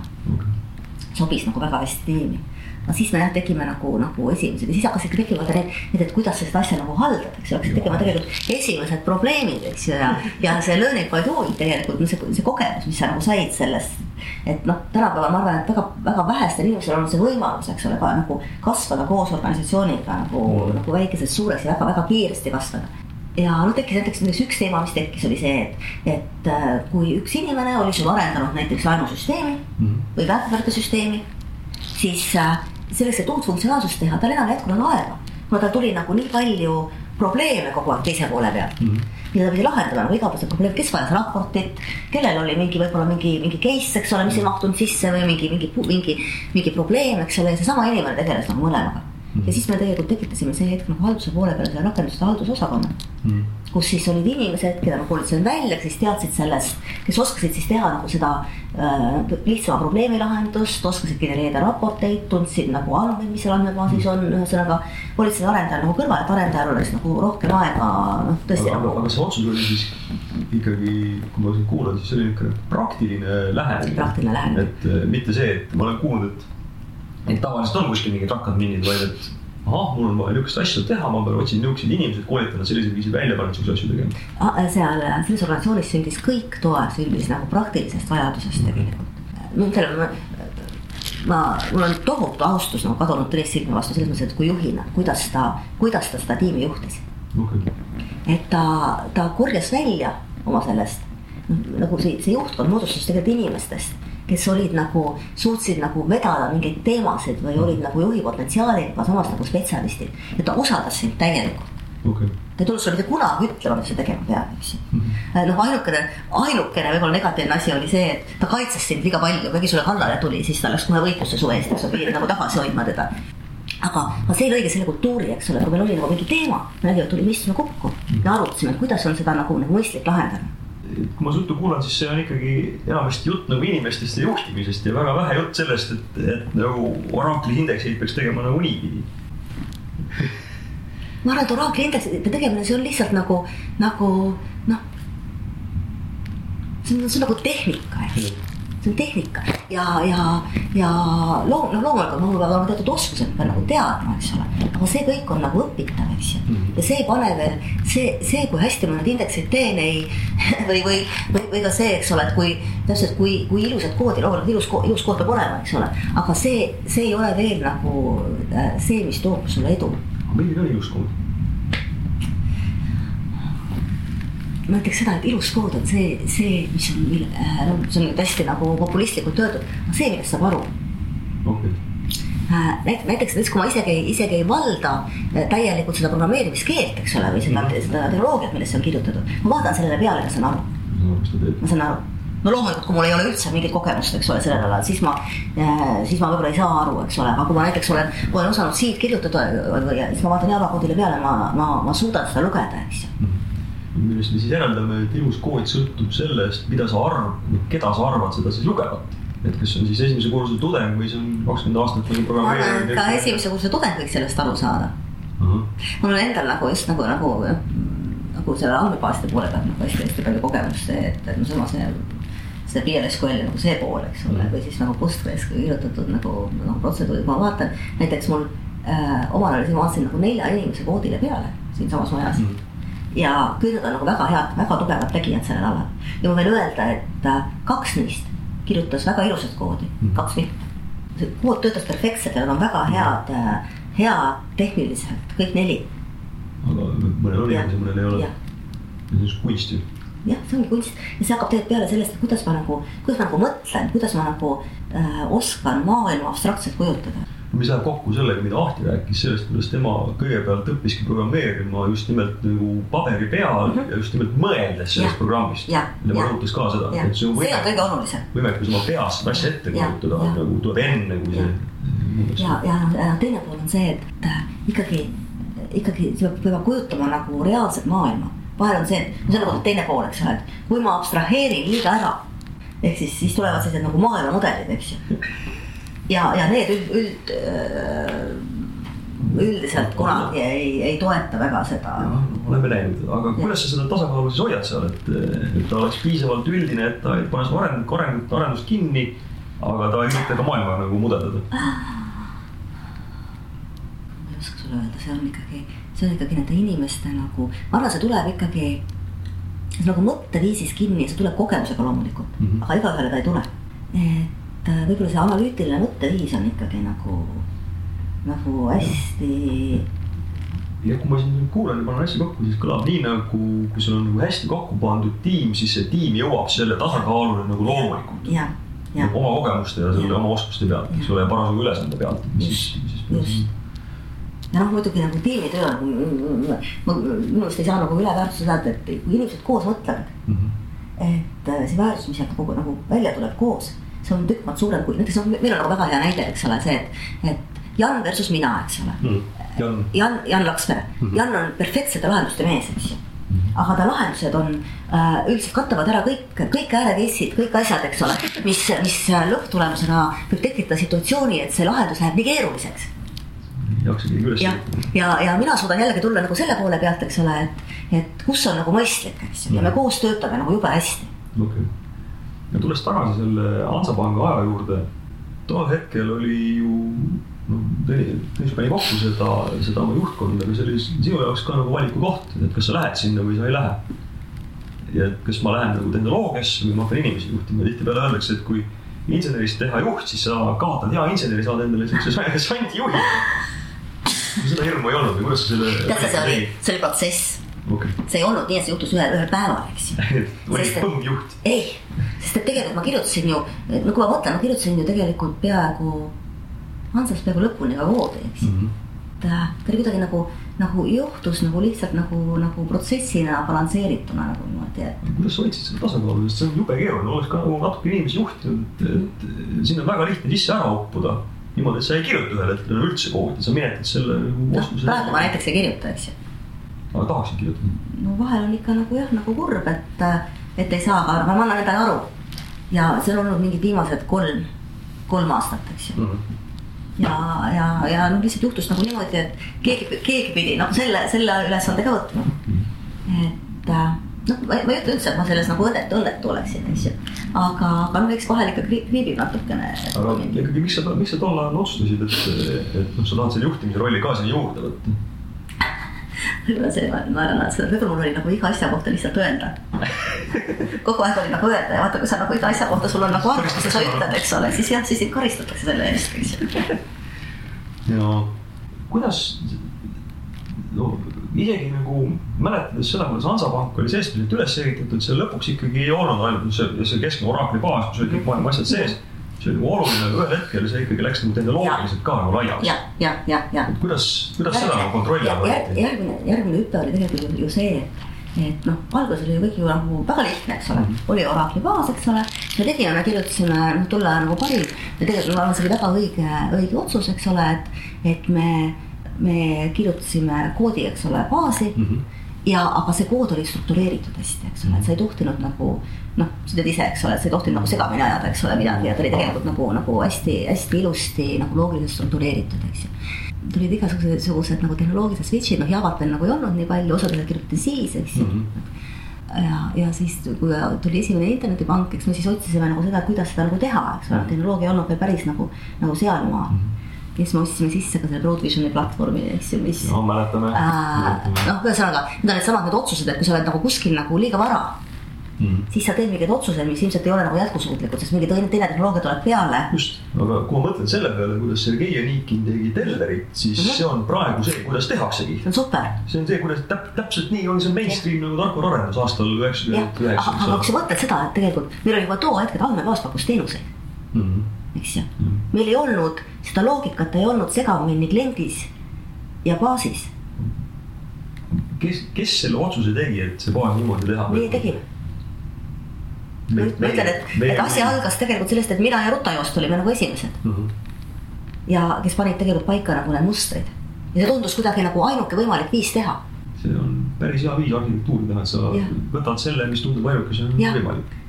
sobis nagu väga hästi tiimi no siis me jah tegime nagu, nagu esimesed ja siis hakkasid tekkima need, need, et kuidas sa seda asja nagu haldad, eks ju, hakkasid tekkima tegelikult esimesed probleemid, eks ju, ja, ja see learning by doing tegelikult, no see, see kogemus, mis sa nagu said sellest. et noh, tänapäeval ma arvan, et väga, väga vähestel inimestel on see võimalus, eks ole, ka nagu kasvada koos organisatsiooniga nagu mm., nagu väikesest suureks ja väga-väga kiiresti kasvada ja noh, tekkis näiteks, näiteks üks teema, mis tekkis, oli see, et, et äh, kui üks inimene oli sul arendanud näiteks laenusüsteemi mm -hmm. või väärtpaberisüsteemi, siis äh, selleks, et uut funktsionaalsust teha, tal enam ei jätkunud aega. kuna tal tuli nagu nii palju probleeme kogu aeg teise poole pealt mm. -hmm mida ta pidi lahendama nagu igapäevased probleemid, kes vajas raportit, kellel oli mingi võib-olla mingi, mingi case, eks ole, mis ei mahtunud sisse või mingi, mingi, mingi, mingi probleem, eks ole, ja seesama inimene tegeles nagu mõlemaga ja siis me tegelikult tekitasime see hetk nagu halduse poole peale selle rakenduste haldusosakonna mm.. kus siis olid inimesed, keda ma koolitasin välja, kes teadsid sellest, kes oskasid siis teha nagu seda äh, lihtsama probleemi lahendust, oskasid genereerida raporteid, tundsid nagu andmeid, mis seal andmebaasis on, ühesõnaga. koolitasin arendajal nagu kõrval, et arendajal oleks nagu rohkem aega, noh tõesti. aga nagu..., aga see otsus oli siis ikkagi, kui ma kuulan, siis see oli niisugune praktiline lähenemine. praktiline lähenemine. et äh, mitte see, et ma olen kuulnud, et et tavaliselt on kuskil mingid rakkad minnid, vaid et ahah, mul on vaja niisugust asja teha, ma pean otsin niisuguseid inimesed, koolitan nad sellisel viisil välja, panen niisuguseid asju tegema. Ah, seal selles organisatsioonis sündis kõik toe sündis nagu praktilisest vajadusest tegelikult. no ütleme, ma, ma, mul on tohutu austus nagu kadunud Tõnis Silme vastu selles mõttes, et kui juhina, kuidas ta, kuidas ta seda tiimi juhtis. okei, et ta, ta korjas välja oma sellest, nagu see, see juhtkond moodustus tegelikult inimestest, kes olid nagu, suutsid nagu vedada mingeid teemasid või olid nagu juhi potentsiaaliga, aga samas nagu spetsialistid. ja ta usaldas sind täielikult okei, ta ei tulnud sulle mitte kunagi ütlema, mis sa tegema pead, eks ju. noh, ainukene, ainukene võib-olla negatiivne asi oli see, et ta kaitses sind liiga palju, kuigi sulle kallale tuli, siis ta läks kohe võitlusse su eest, eks ju, pidid nagu tagasi hoidma teda. aga, aga see lõigi selle kultuuri, eks ole, kui meil oli nagu mingi teema, me nägime, tuli, me istusime kokku ja arutasime, et kuidas on seda nagu, nagu mõistlik lahendada. Kui ma su juttu kuulan, siis see on ikkagi enamasti jutt nagu inimestest ja juhtimisest ja väga vähe jutt sellest, et, et nagu oraakli indekseid peaks tegema nagu niipidi. ma arvan, et oraakli indeksite tegemine, see on lihtsalt nagu, nagu noh. see on, see on nagu tehnika, eks see on tehnika ja, ja, ja loom-, noh loomulikult mul peavad olema teatud oskused, pean nagu teadma, eks ole. aga see kõik on nagu õpitav, eks ju. ja see ei pane veel, see, see, kui hästi ma neid indekseid teen, ei või, või, või, või ka see, eks ole, et kui täpselt, kui, kui ilusat koodi, loomulikult ilus, ilus kood peab olema, eks ole. aga see, see ei ole veel nagu äh, see, mis toob sulle edu milline on ilus kood? Ma ütleks seda, et ilus kood on see, see, mis on, no see on nüüd hästi nagu populistlikult öeldud, see, millest saab aru. okei, näiteks, näiteks kui ma isegi, isegi ei valda äh, täielikult seda programmeerimiskeelt, eks ole, või seda, seda tehnoloogiat, millest see on kirjutatud, ma vaatan sellele peale ja saan aru, teeb. ma saan aru no loomulikult, kui mul ei ole üldse mingit kogemust, eks ole, sellel alal, siis ma, siis ma võib-olla ei saa aru, eks ole, aga kui ma näiteks olen, olen osanud siit kirjutada siis ma vaatan Java koodile peale, ma, ma, ma suudan seda lugeda, eks ju. Millest me siis järeldame, et ilus kood sõltub sellest, mida sa arvad, keda sa arvad seda siis lugevat. et kas see on siis esimese kursuse tudeng või see on kakskümmend aastat nagu ma arvan, et programmeerinud. ka esimese kursuse tudeng võiks sellest aru saada. mul on endal nagu just nagu, nagu, nagu selle andmebaaside poole pealt nagu hästi-hästi palju kogemust, et, et no sama see, PLSQL nagu see pool, eks ole, või siis nagu Postgres kirjutatud nagu, nagu protseduurid, ma vaatan, näiteks mul äh, omal ajal, siis ma vaatasin nagu nelja inimese koodile peale siinsamas majas mm. -hmm. Ja kõik nad on nagu väga head, väga tugevad tegijad sellel alal ja ma võin öelda, et äh, kaks neist kirjutas väga ilusat koodi mm, -hmm. kaks mitte. see kood töötas perfektselt ja nad on väga head äh, head tehniliselt, kõik neli. aga mõnel inimesi, mõnel ei ole see on siis kunst ju. jah, see ongi kunst ja see hakkab tegelikult peale sellest, et kuidas ma nagu, kuidas ma nagu mõtlen, kuidas ma nagu äh, oskan maailma abstraktselt kujutada. Mis läheb kokku sellega, mida Ahti rääkis sellest, kuidas tema kõigepealt õppiski programmeerima just nimelt nagu paberi peal mm -hmm. ja just nimelt mõeldes sellest Jah. programmist. Tema rõhutas ka seda, et see on see on kõige olulisem võimekus oma peas seda asja ette kujutada nagu tuleb enne, kui see ja, ja, ja teine pool on see, et äh, ikkagi, ikkagi sa pead kujutama nagu reaalset maailma. vahel on see, et see on nagu teine pool, eks ole, et kui ma abstraheerin liiga ära, ehk siis, siis tulevad sellised nagu maailmamudelid, eks ju. ja, ja need üld, üld, üldiselt kunagi ei, ei toeta väga seda. oleme näinud, aga kuidas sa seda tasakaalu siis hoiad seal, et, et ta oleks piisavalt üldine, et ta ei pane su areng, arengut, arendust kinni, aga ta ei ürita ka maailma nagu mudeldada. ma ei oska sulle öelda, see on ikkagi, see on ikkagi nende inimeste nagu, ma arvan, see tuleb ikkagi see nagu mõtteviisis kinni, see tuleb kogemusega loomulikult mm. -hmm. aga igaühele ta ei tule. et äh, võib-olla see analüütiline mõtteviis on ikkagi nagu, nagu hästi, ja kui ma siin kuulan ja panen asja kokku, siis kõlab nii nagu, kui sul on nagu hästi kokku pandud tiim, siis see tiim jõuab selle tasakaaluni nagu loomulikult. jah, jah, oma kogemuste ja selle oma oskuste pealt, eks ole, ja parasjagu ülesande pealt, siis, siis just. ja noh, muidugi nagu tiimitöö on, ma minu meelest ei saa nagu üle väärtustada, et, kui inimesed koos mõtlevad, Mhm. et äh, see väärtus, mis sealt kogu nagu välja tuleb koos, see on tükk maad suurem kui näiteks noh, meil on nagu väga hea näide, eks ole, see, et, et Jan versus mina, eks ole. Mhm. Jan, Jan, Jan Lakspere mm, -hmm. Jan on perfektsete lahenduste mees, eks ju. aga ta lahendused on äh, üldiselt katavad ära kõik, kõik äärekeissid, kõik asjad, eks ole, mis, mis lõpptulemusena võib tekitada situatsiooni, et see lahendus läheb nii keeruliseks. ja, ja, ja mina suudan jällegi tulla nagu selle poole pealt, eks ole, et, et kus on nagu mõistlik, eks ju, ja me koos töötame nagu jube hästi. okei okay.. Ja tulles tagasi selle Hansapanga aja juurde, tol hetkel oli ju noh, Tõnis pani kokku seda, seda oma juhtkonda, aga see oli sinu jaoks ka nagu valikukoht, et kas sa lähed sinna või sa ei lähe. ja et kas ma lähen nagu tehnoloogiasse või ma hakkan inimesi juhtima, tihtipeale öeldakse, et kui insenerist teha juht, siis sa kaotad hea inseneri, saad endale siukse sandijuhi. seda hirmu ei olnud või kuidas sa selle. tead sa, see oli, see oli protsess okay.. see ei olnud nii, et see juhtus ühel, ühel päeval, eks ju. oli põmmjuht. ei, sest et tegelikult ma kirjutasin ju, no kui ma mõtlen, ma kirjutasin ju tegelikult peaaegu Hansast peaaegu lõpuni ka koodi, eks ju mm -hmm.. äh, ta oli kuidagi nagu, nagu juhtus nagu lihtsalt nagu, nagu protsessina balansseerituna nagu niimoodi, et. kuidas sa hoidsid seda tasakaalu, sest see on jube keeruline, oleks ka nagu natuke inimesi juhtinud, et, et sinna on väga lihtne sisse ära uppuda. niimoodi, et sa ei kirjuta ühel hetkel üldse koodi, sa menetad selle nagu oskuse. praegu ma näiteks ei kirjuta, eks ju. Aga tahaksid kirjutada? no vahel on ikka nagu jah, nagu kurb, et, et ei saa, aga ma annan endale aru. ja see on olnud mingid viimased kolm, kolm aastat, eks ju mm. -hmm ja, ja, ja noh, lihtsalt juhtus nagu niimoodi, et keegi, keegi pidi nagu selle, selle ülesande ka võtma. et äh, noh, ma, ma ei ütle üldse, et ma selles nagu õnnetu, õnnetu oleksin, eks ju. aga, aga noh, eks vahel ikka kriibib natukene. aga ikkagi, miks sa, miks sa tol ajal otsustasid, et, et noh, sa tahad selle juhtimise rolli ka sinna juurde võtta? Võib-olla see, ma naeran alati seda, võib-olla mul oli nagu iga asja kohta lihtsalt öelda. kogu aeg oli nagu öelda ja vaata, kui sa nagu iga asja kohta, sul on nagu arvamus ja sa ütled, eks ole, siis jah, siis sind karistatakse selle eest, eks ju. ja kuidas, no isegi nagu mäletades seda, kuidas Hansapank oli seestpidi üles ehitatud, see lõpuks ikkagi ei olnud ainult see, see keskne oraakli baas, kus olid kõik maailma asjad sees see oli nagu oluline, aga ühel hetkel see ikkagi läks nagu tehnoloogiliselt ka nagu laiaks. ja, ja, ja, ja. kuidas, kuidas seda nagu kontrolli all hoiti? järgmine, järgmine hüpe oli tegelikult ju see, et noh, alguses oli kõik ju nagu väga lihtne, eks ole mm, -hmm. oli Oracle'i baas, eks ole. me tegime, me kirjutasime noh, tol ajal nagu parim ja tegelikult ma arvan, see oli väga õige, õige otsus, eks ole, et, et me, me kirjutasime koodi, eks ole, baasi mm. -hmm ja, aga see kood oli struktureeritud hästi, eks ole, et sa ei tohtinud nagu noh, sa tead ise, eks ole, sa ei tohtinud nagu segamini ajada, eks ole, midagi ja ta oli tegelikult nagu, nagu hästi-hästi ilusti nagu loogiliselt struktureeritud, eks ju. tulid igasugused nagu tehnoloogilised switch'id, noh Javat veel nagu ei olnud nii palju, osad asjad kirjutati siis, eks ju mm. -hmm ja, ja siis, kui tuli esimene internetipank, eks me siis otsisime nagu seda, kuidas seda nagu teha, eks ole, tehnoloogia ei olnud veel päris nagu, nagu sealmaal mm. -hmm ja siis me ostsime sisse ka selle Broadvisioni platvormi, eks ju, mis. no mäletame äh,. noh, ühesõnaga need on needsamad need otsused, et kui sa oled nagu kuskil nagu liiga vara mm. -hmm. siis sa teed mingeid otsuseid, mis ilmselt ei ole nagu jätkusuutlikud, sest mingi teine, teine tehnoloogia tuleb peale. just, aga kui ma mõtlen selle peale, kuidas Sergei Anikin tegi Tellerit, siis mm -hmm. see on praegu see, kuidas tehaksegi. see on super. see on see, kuidas täp, täpselt nii on see mainstream nagu tarkvaraarendus aastal üheksakümmend üheksa. aga kui sa mõtled seda, et tegelikult meil oli juba too hetk, et andmebaas pakkus teenuseid mm. -hmm eks ju mm.. meil ei olnud seda loogikat, ei olnud segamini kliendis ja baasis. kes, kes selle otsuse tegi, et see baas niimoodi teha? meie tegime. Ma ütlen, et, et asi algas tegelikult sellest, et mina ja Ruta-Joost olime nagu esimesed mm. -hmm. ja kes panid tegelikult paika nagu need mustrid ja see tundus kuidagi nagu ainuke võimalik viis teha. see on päris hea viis arhitektuuri teha, et sa ja. võtad selle, mis tundub ainukesena võimalik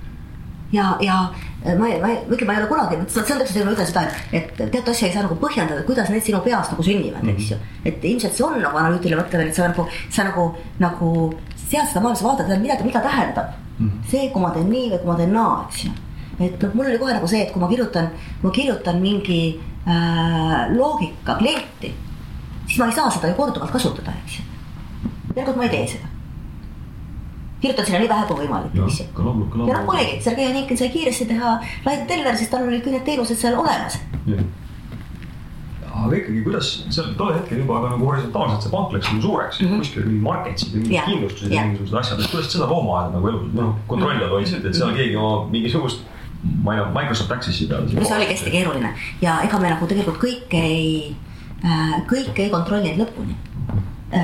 ja, ja ma ei, ma ei, muidugi ma ei ole kunagi, see on täpselt see, ma ütlen seda, et, et teatud asja ei saa nagu põhjendada, kuidas need sinu peas nagu sünnivad mm, -hmm. eks ju. et ilmselt see on nagu analüütiline mõtlemine, et sa nagu, sa nagu, nagu sead seda maailma, sa vaatad, mida, mida tähendab. See, kui ma teen nii või kui ma teen naa, eks ju. et noh, mul oli kohe nagu see, et kui ma kirjutan, ma kirjutan mingi äh, loogika klienti, siis ma ei saa seda ju korduvalt kasutada, eks ju. järelikult ma ei tee seda kirjutan sinna nii vähe kui võimalik, eks ju. ja noh, oligi, Sergei Anikin sai kiiresti teha Light Teller, sest tal olid kõik need teenused seal olemas. Aga ikkagi, kuidas seal tol hetkel juba ka nagu horisontaalselt see pank läks nagu suureks. Mm, -hmm. kuskil mingid market'id ja mingid kindlustused ja mingisugused asjad, et kuidas seda looma ajada nagu elus, noh kontrolli all hoidsid, et seal mhm. keegi oma mingisugust ma ei tea, Microsoft Access'i peal. no see oligi hästi keeruline. Ja ega me nagu tegelikult kõike ei, äh, kõike ei kontrollinud lõpuni. Ta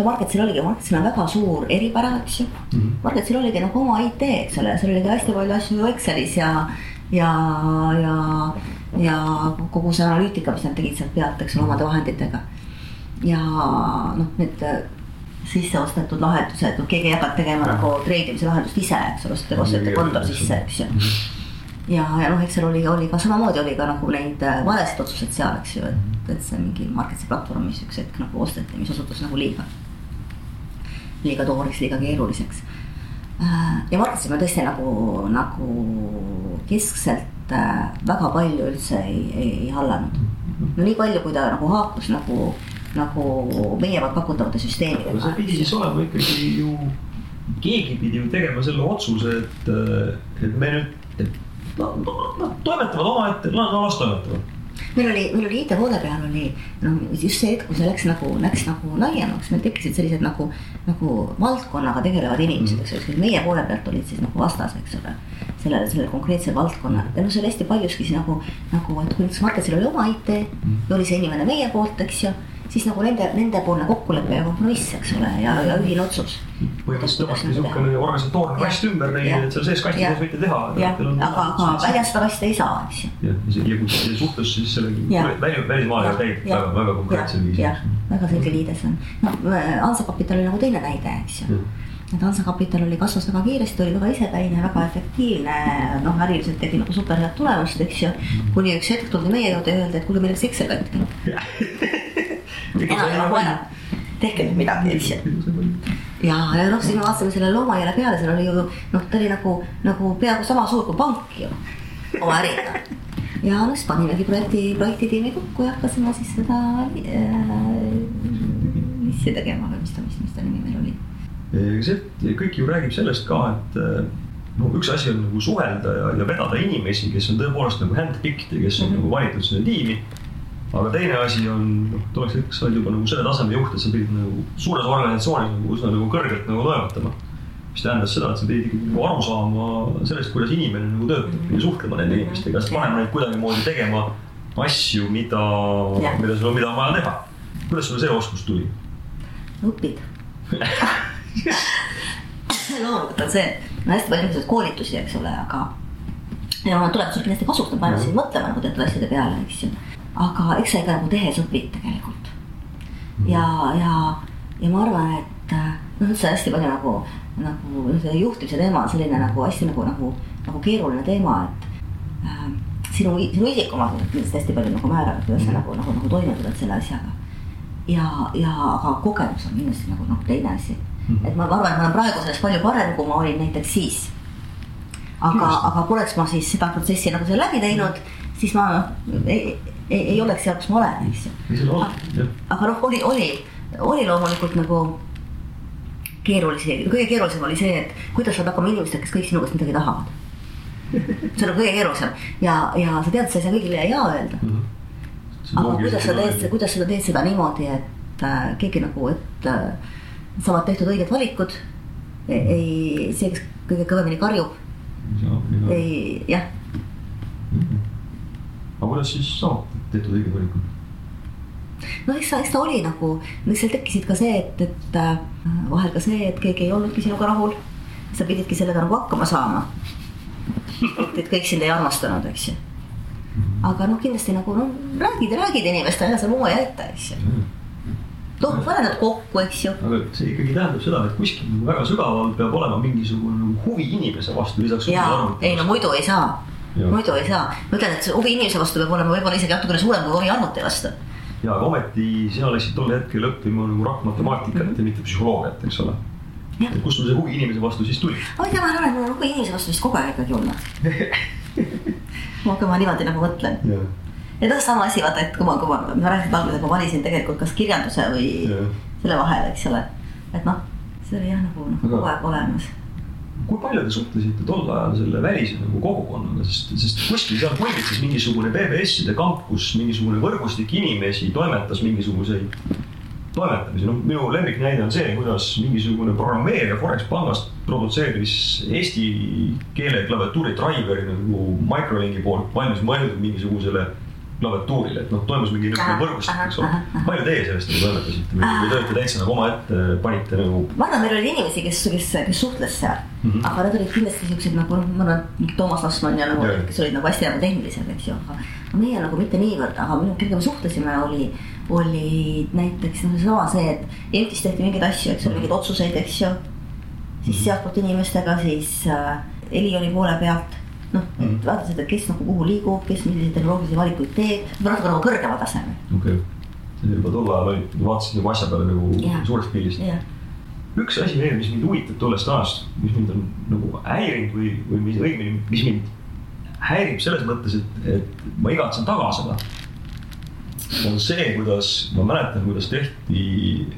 äh, Marketsil oligi, Marketsil on väga suur eripära, eks ju. Mm -hmm.. Marketsil oligi nagu oma IT, eks ole, seal oli hästi palju asju ju Excelis ja, ja, ja, ja kogu see analüütika, mis nad tegid sealt pealt, eks ole, omade vahenditega. ja noh, need äh, sisse ostetud lahendused, noh keegi ei hakanud tegema nagu treidimise lahendust ise, eks ole, osteti, osteti kontor sisse, eks ju ja, ja noh, eks seal oli, oli ka samamoodi oli ka nagu neid äh, valesid otsuseid seal, eks ju, et, et see mingi market'i platvorm, mis üks hetk nagu osteti, mis osutus nagu liiga, liiga tooreks, liiga keeruliseks. Äh, ja market'is me tõesti nagu, nagu keskselt äh, väga palju üldse ei, ei, ei hallanud. no nii palju, kui ta nagu haakus nagu, nagu meie poolt pakutavate süsteemidega. see pidi siis olema ikkagi ju, keegi pidi ju tegema selle otsuse, et, et me nüüd, et nad no, no, toimetavad omaette, no las toimetavad meil oli, meil oli IT-poole peal oli no just see hetk, kui see läks nagu, läks nagu laiemaks, meil tekkisid sellised nagu, nagu valdkonnaga tegelevad inimesed, eks ole, meie poole pealt olid siis nagu vastas, eks ole. sellele, sellele konkreetsele valdkonnale ja noh, see oli hästi paljuski siis nagu, nagu, et kui näiteks Marketil oli oma IT ja oli see inimene meie poolt, eks ju siis nagu nende, nendepoolne kokkulepe ja kompromiss, eks ole, ja, ja ühine otsus. põhimõtteliselt tõmmati niisugune organisatoorne kast ümber neile, et seal sees kastis tehes võite teha. jah, aga, aga väljas seda kasti ei saa, eks ju. jah, ja kui see suhtlus siis selle väli, välismaailma käib väga, väga konkreetsel viisil. väga selge liides on. noh, Hansapapital oli nagu teine näide, eks ju et Hansakapital oli, kasvas väga kiiresti, oli väga isepäine, väga efektiivne, noh, äriliselt tegi nagu super head tulemust, eks ju. kuni üks hetk tuldi meie juurde ja öeldi, et kuule, meil läks Excel katki enam ei mahu ära, tehke nüüd midagi, eks ju. ja, ja noh, siis me vaatasime selle loomaaia peale, seal oli ju noh, ta oli nagu, nagu peaaegu sama suur kui pank ju oma äriga. ja noh, siis panimegi projekti, projektitiimi kokku ja hakkasime siis seda äh, missi tegema või mis ta, mis, mis ta nimi meil oli. see kõik ju räägib sellest ka, et no üks asi on nagu suhelda ja, ja vedada inimesi, kes on tõepoolest nagu handpicked ja kes on mm -hmm. nagu valitud sinna tiimi aga teine asi on, noh, et oleks näiteks sa oled juba nagu selle taseme juht, et sa pidid nagu suures organisatsioonis nagu üsna nagu kõrgelt nagu toimetama. mis tähendas seda, et sa pidid ikkagi nagu aru saama sellest, kuidas inimene nagu töötab ja suhtlema nende inimestega, sest panema neid kuidagimoodi tegema asju, mida, mida sul, mida on vaja teha. kuidas sulle see oskus tuli? õpid loomulikult on see, hästi palju niisuguseid koolitusi, eks ole, aga ja tuleb sul kindlasti kasuks, nad panevad sind mõtlema nagu teatud asjade peale, eks ju aga eks sa ikka nagu tehes õpid tegelikult. ja, ja, ja ma arvan, et noh, üldse hästi palju nagu, nagu see juhtimise teema on selline nagu hästi nagu, nagu, nagu keeruline teema, et äh, sinu, sinu isikuomadused kindlasti hästi palju nagu määravad, kuidas sa mhm. nagu, nagu, nagu toime tuled selle asjaga. ja, ja aga kogemus on kindlasti nagu, nagu teine asi mm. -hmm. et ma, ma arvan, et ma olen praegu selles palju parem, kui ma olin näiteks siis. aga, aga poleks ma siis seda protsessi nagu seal läbi teinud, siis ma ei, ei, ei oleks seal, kus ma olen, eks ju. aga noh, oli, oli, oli loomulikult nagu keerulisi, kõige keerulisem oli see, et kuidas saad hakkama inimestega, kes kõik sinu käest midagi tahavad. see on nagu kõige keerulisem ja, ja sa tead, sa ei saa kõigile ja öelda mm. -hmm. aga kuidas sa teed, kuidas sa teed seda niimoodi, et äh, keegi nagu, et äh, saavad tehtud õiged valikud. ei, see, kes kõige kõvemini karjub. ei, jah mm. -hmm. aga kuidas siis saab tehtud õiged valikud? no eks ta, eks ta oli nagu, eks seal tekkisid ka see, et, et äh, vahel ka see, et keegi ei olnudki sinuga rahul. sa pididki sellega nagu hakkama saama. et kõik sind ei armastanud, eks ju. aga noh, kindlasti nagu noh, räägid ja räägid inimestele, ega sa muu ei aita, eks ju noh, pane nad kokku, eks ju. aga see ikkagi tähendab seda, et kuskil nagu väga sügaval peab olema mingisugune nagu huvi inimese vastu lisaks. jaa, ei no muidu ei saa muidu ei saa, ma ütlen, et huvi inimese vastu peab olema võib-olla isegi natukene suurem kui huvi arvuti vastu. ja aga ometi sina läksid tol hetkel õppima nagu rahvamatematikat mm -hmm. ja mitte psühholoogiat, eks ole. et kust sul see huvi inimese vastu siis tuli? ma ei tea, ma arvan, et mul on huvi inimese vastu vist kogu aeg ikkagi olnud kui ma niimoodi nagu mõtlen. ja noh, sama asi, vaata, et kui ma, kui ma, ma rääkisin alguses, et ma valisin tegelikult kas kirjanduse või ja. selle vahel, eks ole. et noh, see oli jah, nagu noh, kogu aeg olemas kui palju te suhtlesite tol ajal selle välise nagu kogukonnaga, sest, sest kuskil seal pulbitses mingisugune BBS-ide kamp, kus mingisugune võrgustik inimesi toimetas mingisuguseid toimetamisi, noh, minu lemmiknäide on see, kuidas mingisugune programmeerija Forex pangast produtseeris eesti keele klaviatuuri driveri nagu Microlinki poolt valmis mõeldud mingisugusele klaviatuurile, et noh, toimus mingi niisugune võrgustik, eks ole. palju teie sellest nagu toimetasite või, või te olite täitsa nagu omaette, panite nagu? ma arvan, meil oli inimesi, kes, kes, kes suhtles seal mm, -hmm. aga need olid kindlasti siuksed nagu noh, ma arvan, Toomas Lassmann ja nagu, kes olid nagu hästi nagu tehnilised, eks ju, aga meie nagu mitte niivõrd, aga minu, kellega me suhtlesime, oli, oli näiteks noh, seesama see, et EMT-is tehti mingeid asju, eks ole, mingeid otsuseid, eks ju. siis mm -hmm. sealtpoolt inimestega, siis äh, Heli oli poole pealt noh mm vaata seda, kes nagu kuhu liigub, kes milliseid tehnoloogilisi valikuid teeb, natuke nagu kõrgemal tasemel. okei okay., juba tol ajal olid, vaatasid nagu asja peale nagu yeah. suurest pildist yeah. üks asi veel, mis mind huvitab tollest ajast, mis mind on nagu häirinud või, või mis õigemini, mis mind häirib selles mõttes, et, et ma igatsen taga seda. on see, kuidas, ma mäletan, kuidas tehti,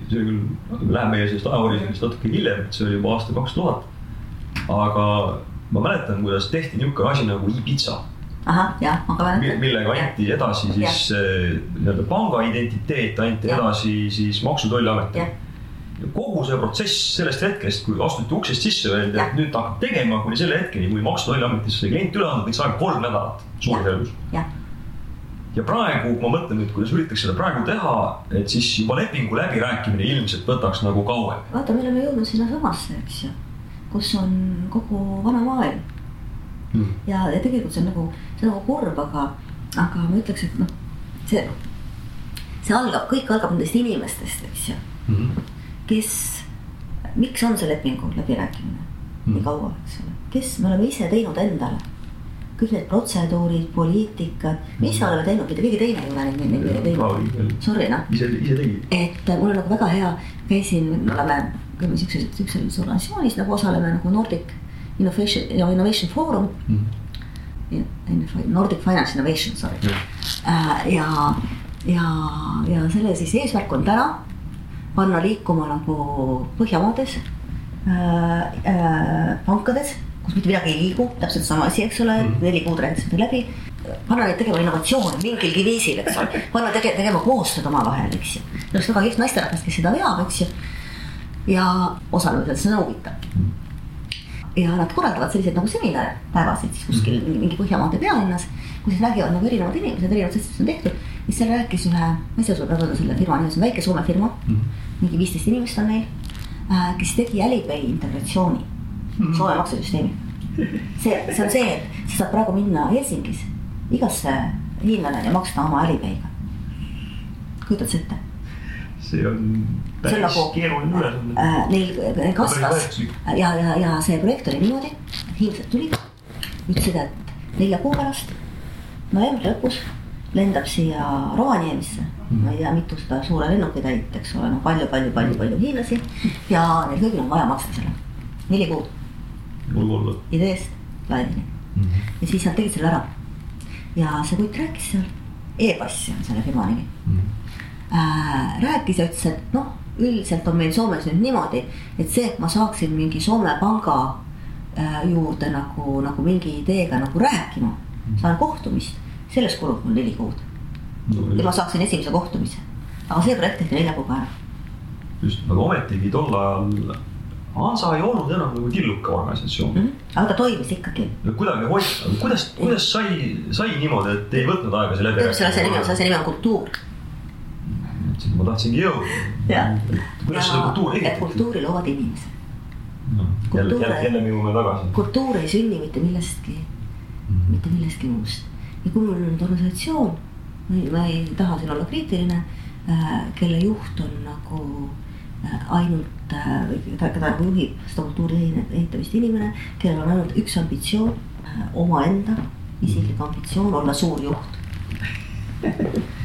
see oli küll, läheb meie sellest ajahorisondist natuke hiljem, see oli juba aasta kaks tuhat. aga ma mäletan, kuidas tehti niisugune asi nagu e-pitsa. Ahah, jah, ma ka mäletan. millega anti edasi siis eh, nii-öelda panga identiteet anti Jah. edasi siis Maksu- ja Tolliametile. Ja kogu see protsess sellest hetkest, kui astuti uksest sisse, öeldi, et nüüd ta hakkab tegema kuni selle hetkeni, kui Maksu- ja Tolliametisse klient üle anda, võiks aega kolm nädalat suurusjärgus. ja praegu, kui ma mõtlen nüüd, kuidas üritatakse seda praegu teha, et siis juba lepingu läbirääkimine ilmselt võtaks nagu kauem. vaata, me oleme jõudnud sinnasamasse, eks ju, kus on kogu vana maailm. Ja, ja tegelikult see on nagu, see on nagu kurb, aga, aga ma ütleks, et noh, see, see algab, kõik algab nendest inimestest, eks ju, kes, miks on see lepingu läbirääkimine? Nii kaua, eks ole, kes me oleme ise teinud endale. Kõik need protseduurid, poliitikad, me ise oleme teinud, mitte keegi teine ei ole neid, neid, teinud. Sorry noh, ise, ise tegi. et mul on nagu väga hea, käisin, me oleme, käime siukses, siukses organisatsioonis nagu osaleme nagu Nordic Innovation ja Innovation Forum. Nordic Finance Innovation, sorry. Äh, ja, ja, ja selle siis eesmärk on täna panna liikuma nagu Põhjamaades äh, äh, pankades, kus mitte midagi ei liigu, täpselt sama asi, eks ole, neli kuud rääkisime läbi. panna neid tegema innovatsioone mingilgi viisil, eks ole, panna tege-, tegema koostööd omavahel, eks ju. see oleks väga kihvt naisterahvas, kes seda veab, eks ju. Ja osalevad selles nõupitab ja nad korraldavad selliseid nagu seminare päevasid siis kuskil mingi, mingi Põhjamaade pealinnas, kus siis räägivad nagu erinevad inimesed, erinevad mis on tehtud. siis seal rääkis ühe, ma ei saa sulle öelda selle firma nime, see on väike Soome firma mm, -hmm. mingi viisteist inimest on neil äh,, kes tegi Alipay integratsiooni mm -hmm. Soome maksusüsteemi. see, see on see, et sa saad praegu minna Helsingis igasse hiinlane ja maksta oma Alipay'ga. kujutad sa ette? See on päris nagu keeruline ülesanne. äh, neil neil kasvas. väärtuslik. ja, ja, ja see projekt oli niimoodi, hiinlased tulid, ütlesid, et nelja kuu pärast, novembri lõpus lendab siia Rovaniemisse. ma ei tea, mitu seda suure lennukitäit, eks ole, no palju, palju, palju, palju hiinlasi ja neil kõigil on vaja maksta selle, neli kuud. Ideest plaanini ja siis nad tegid selle ära. ja see kutt rääkis seal. E-passi on selle firma nimi äh, rääkis ja ütles, et noh, üldiselt on meil Soomes nüüd niimoodi, et see, et ma saaksin mingi Soome panga äh, juurde nagu, nagu mingi ideega nagu rääkima, saan kohtumist, sellest kulub mul neli kuud. ja ma saaksin esimese kohtumise. aga see projekt tehti nelja kuuga ära. just, aga ometigi tol ajal Hansa ei olnud enam nagu tilluke organisatsioon mm. aga ta toimis ikkagi. -hmm. kuidagi hoiti, aga kuidas, kuidas sai, sai niimoodi, et ei võtnud aega see läbi selle asja nimi on, selle asja nimi on kultuur. Ma tahtsingi jõuda. Kuidas seda kultuuri et ehitati? kultuuri loovad inimesed. jälle, kultuur- jälle, jälle me jõuame tagasi. kultuur ei sünni mitte millestki, mitte millestki muust. ja kui mul on nüüd organisatsioon, ma ei taha siin olla kriitiline, kelle juht on nagu äh, ainult, keda, keda nagu juhib seda kultuuri ehitamist inimene, kellel on ainult üks ambitsioon, omaenda isiklik ambitsioon olla suur juht.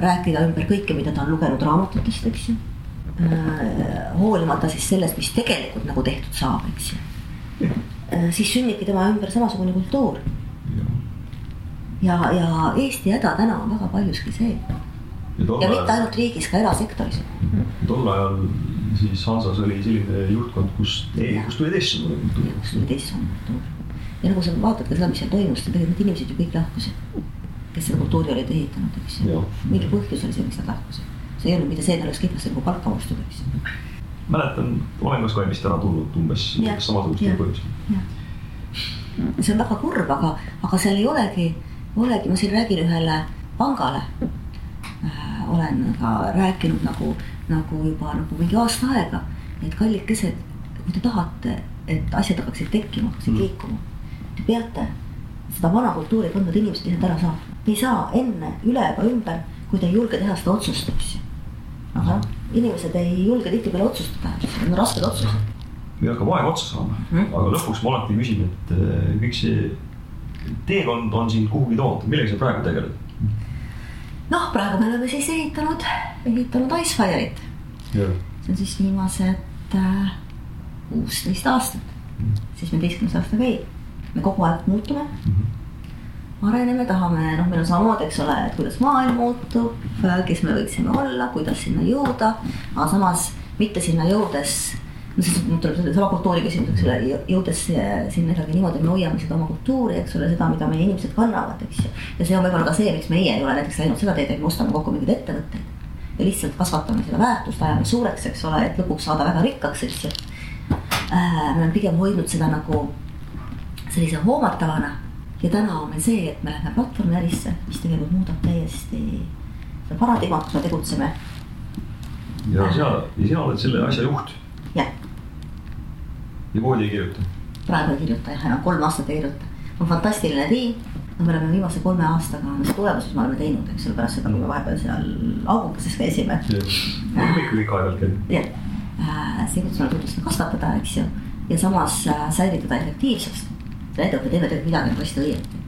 rääkida ümber kõike, mida ta on lugenud raamatutest, eks ju. hoolimata siis sellest, mis tegelikult nagu tehtud saab, eks ju siis sünnibki tema ümber samasugune kultuur. ja, ja Eesti häda täna on väga paljuski see ja ja mitte ainult riigis, ka erasektoris. tol ajal siis Hansas oli selline juhtkond, kus, kus tuli teistsugune kultuur. kus tuli teistsugune kultuur. ja nagu sa vaatad ka seda, mis seal toimus, tegelikult need inimesed ju kõik lahkusid. Kes selle kultuuri olid ehitanud, eks ju mingi põhjus oli see, miks nad lahkusid. see ei olnud mitte see, et oleks kihvasti nagu palka makstud, eks ju. mäletan, olen ka Skype'ist ära tulnud umbes, samasugustel põhjustel. see on väga kurb, aga, aga seal ei olegi, olegi, ma siin räägin ühele pangale äh,. olen ka rääkinud nagu, nagu juba nagu mingi aasta aega, et kallikesed, kui te tahate, et asjad hakkaksid tekkima, hakkaksid Mm. liikuma. Te peate seda vana kultuuri kandvad inimesed lihtsalt ära saama. Ei saa enne üle ega ümber, kui te ei julge teha seda otsust, eks ju. inimesed ei julge tihtipeale otsustada, need on rasked otsused. meil hakkab aeg otsa saama mm. -hmm. aga lõpuks ma alati küsin, et äh, kõik see teekond on sind kuhugi toonud, millega sa praegu tegeled? noh, praegu me oleme siis ehitanud, ehitanud Icefire'it, see on siis viimased äh, kuusteist aastat, seitsmeteistkümnes aasta käib. me kogu aeg muutume, areneme, tahame, noh, meil on samamoodi, eks ole, et kuidas maailm muutub, kes me võiksime olla, kuidas sinna jõuda, aga samas mitte sinna jõudes no siis mul tuleb sellesama kultuuri küsimus, eks ole, jõudes sinna ikkagi niimoodi, et me hoiame seda oma kultuuri, eks ole, seda, mida meie inimesed kannavad, eks ju. ja see on võib-olla ka see, miks meie ei ole näiteks läinud seda teed, et me ostame kokku mingeid ettevõtteid. ja lihtsalt kasvatame seda väärtust, ajame suureks, eks ole, et lõpuks saada väga rikkaks, eks ju. me oleme pigem hoidnud seda nagu sellise hoomatavana ja täna on meil see, et me läheme platvormiärisse, mis tegelikult muudab täiesti seda paradigmat, kus me tegutseme. ja sina, ja sina oled selle asja juht jah, ja koodi ei kirjuta. praegu ei kirjuta jah, enam kolm aastat ei kirjuta. on fantastiline tiim, no me oleme viimase kolme aastaga, mis tulemusi me oleme teinud, eks ole, pärast seda, kui me vahepeal seal auguses käisime. kõik aeg-ajalt käib. jah, see kutsume tutvustada, kasvatada, eks ju, ja samas äh, säilitada efektiivsust. Me teeme tegelikult midagi nagu hästi õieti.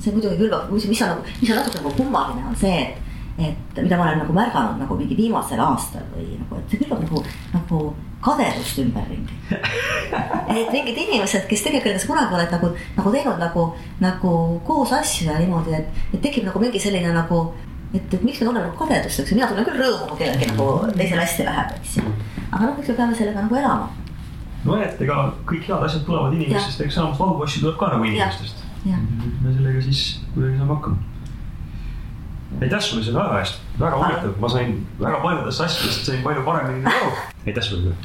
see muidugi külvab, mis on nagu, mis on natuke nagu kummaline, on see, et et mida ma olen nagu märganud nagu mingi viimasel aastal või nagu, et see külvab nagu, nagu kadedust ümberringi. et mingid inimesed, kes tegelikult, kes kunagi oled nagu, nagu teinud nagu, nagu koos asju ja niimoodi, et, et tekib nagu mingi selline nagu. et, et miks me tunneme nagu kadedust, eks ju, mina tunnen küll rõõmu, kui kellelgi nagu teisel hästi läheb, eks ju. aga noh, eks me peame sellega nagu elama. No et ega kõik head asjad tulevad inimestest, eks enamus halbu asju tuleb ka nagu inimestest. jah, me sellega siis kuidagi saame hakkama. aitäh sulle selle aja eest, väga huvitav, ma sain väga paljudest asjadest sain palju paremini aru. aitäh sulle.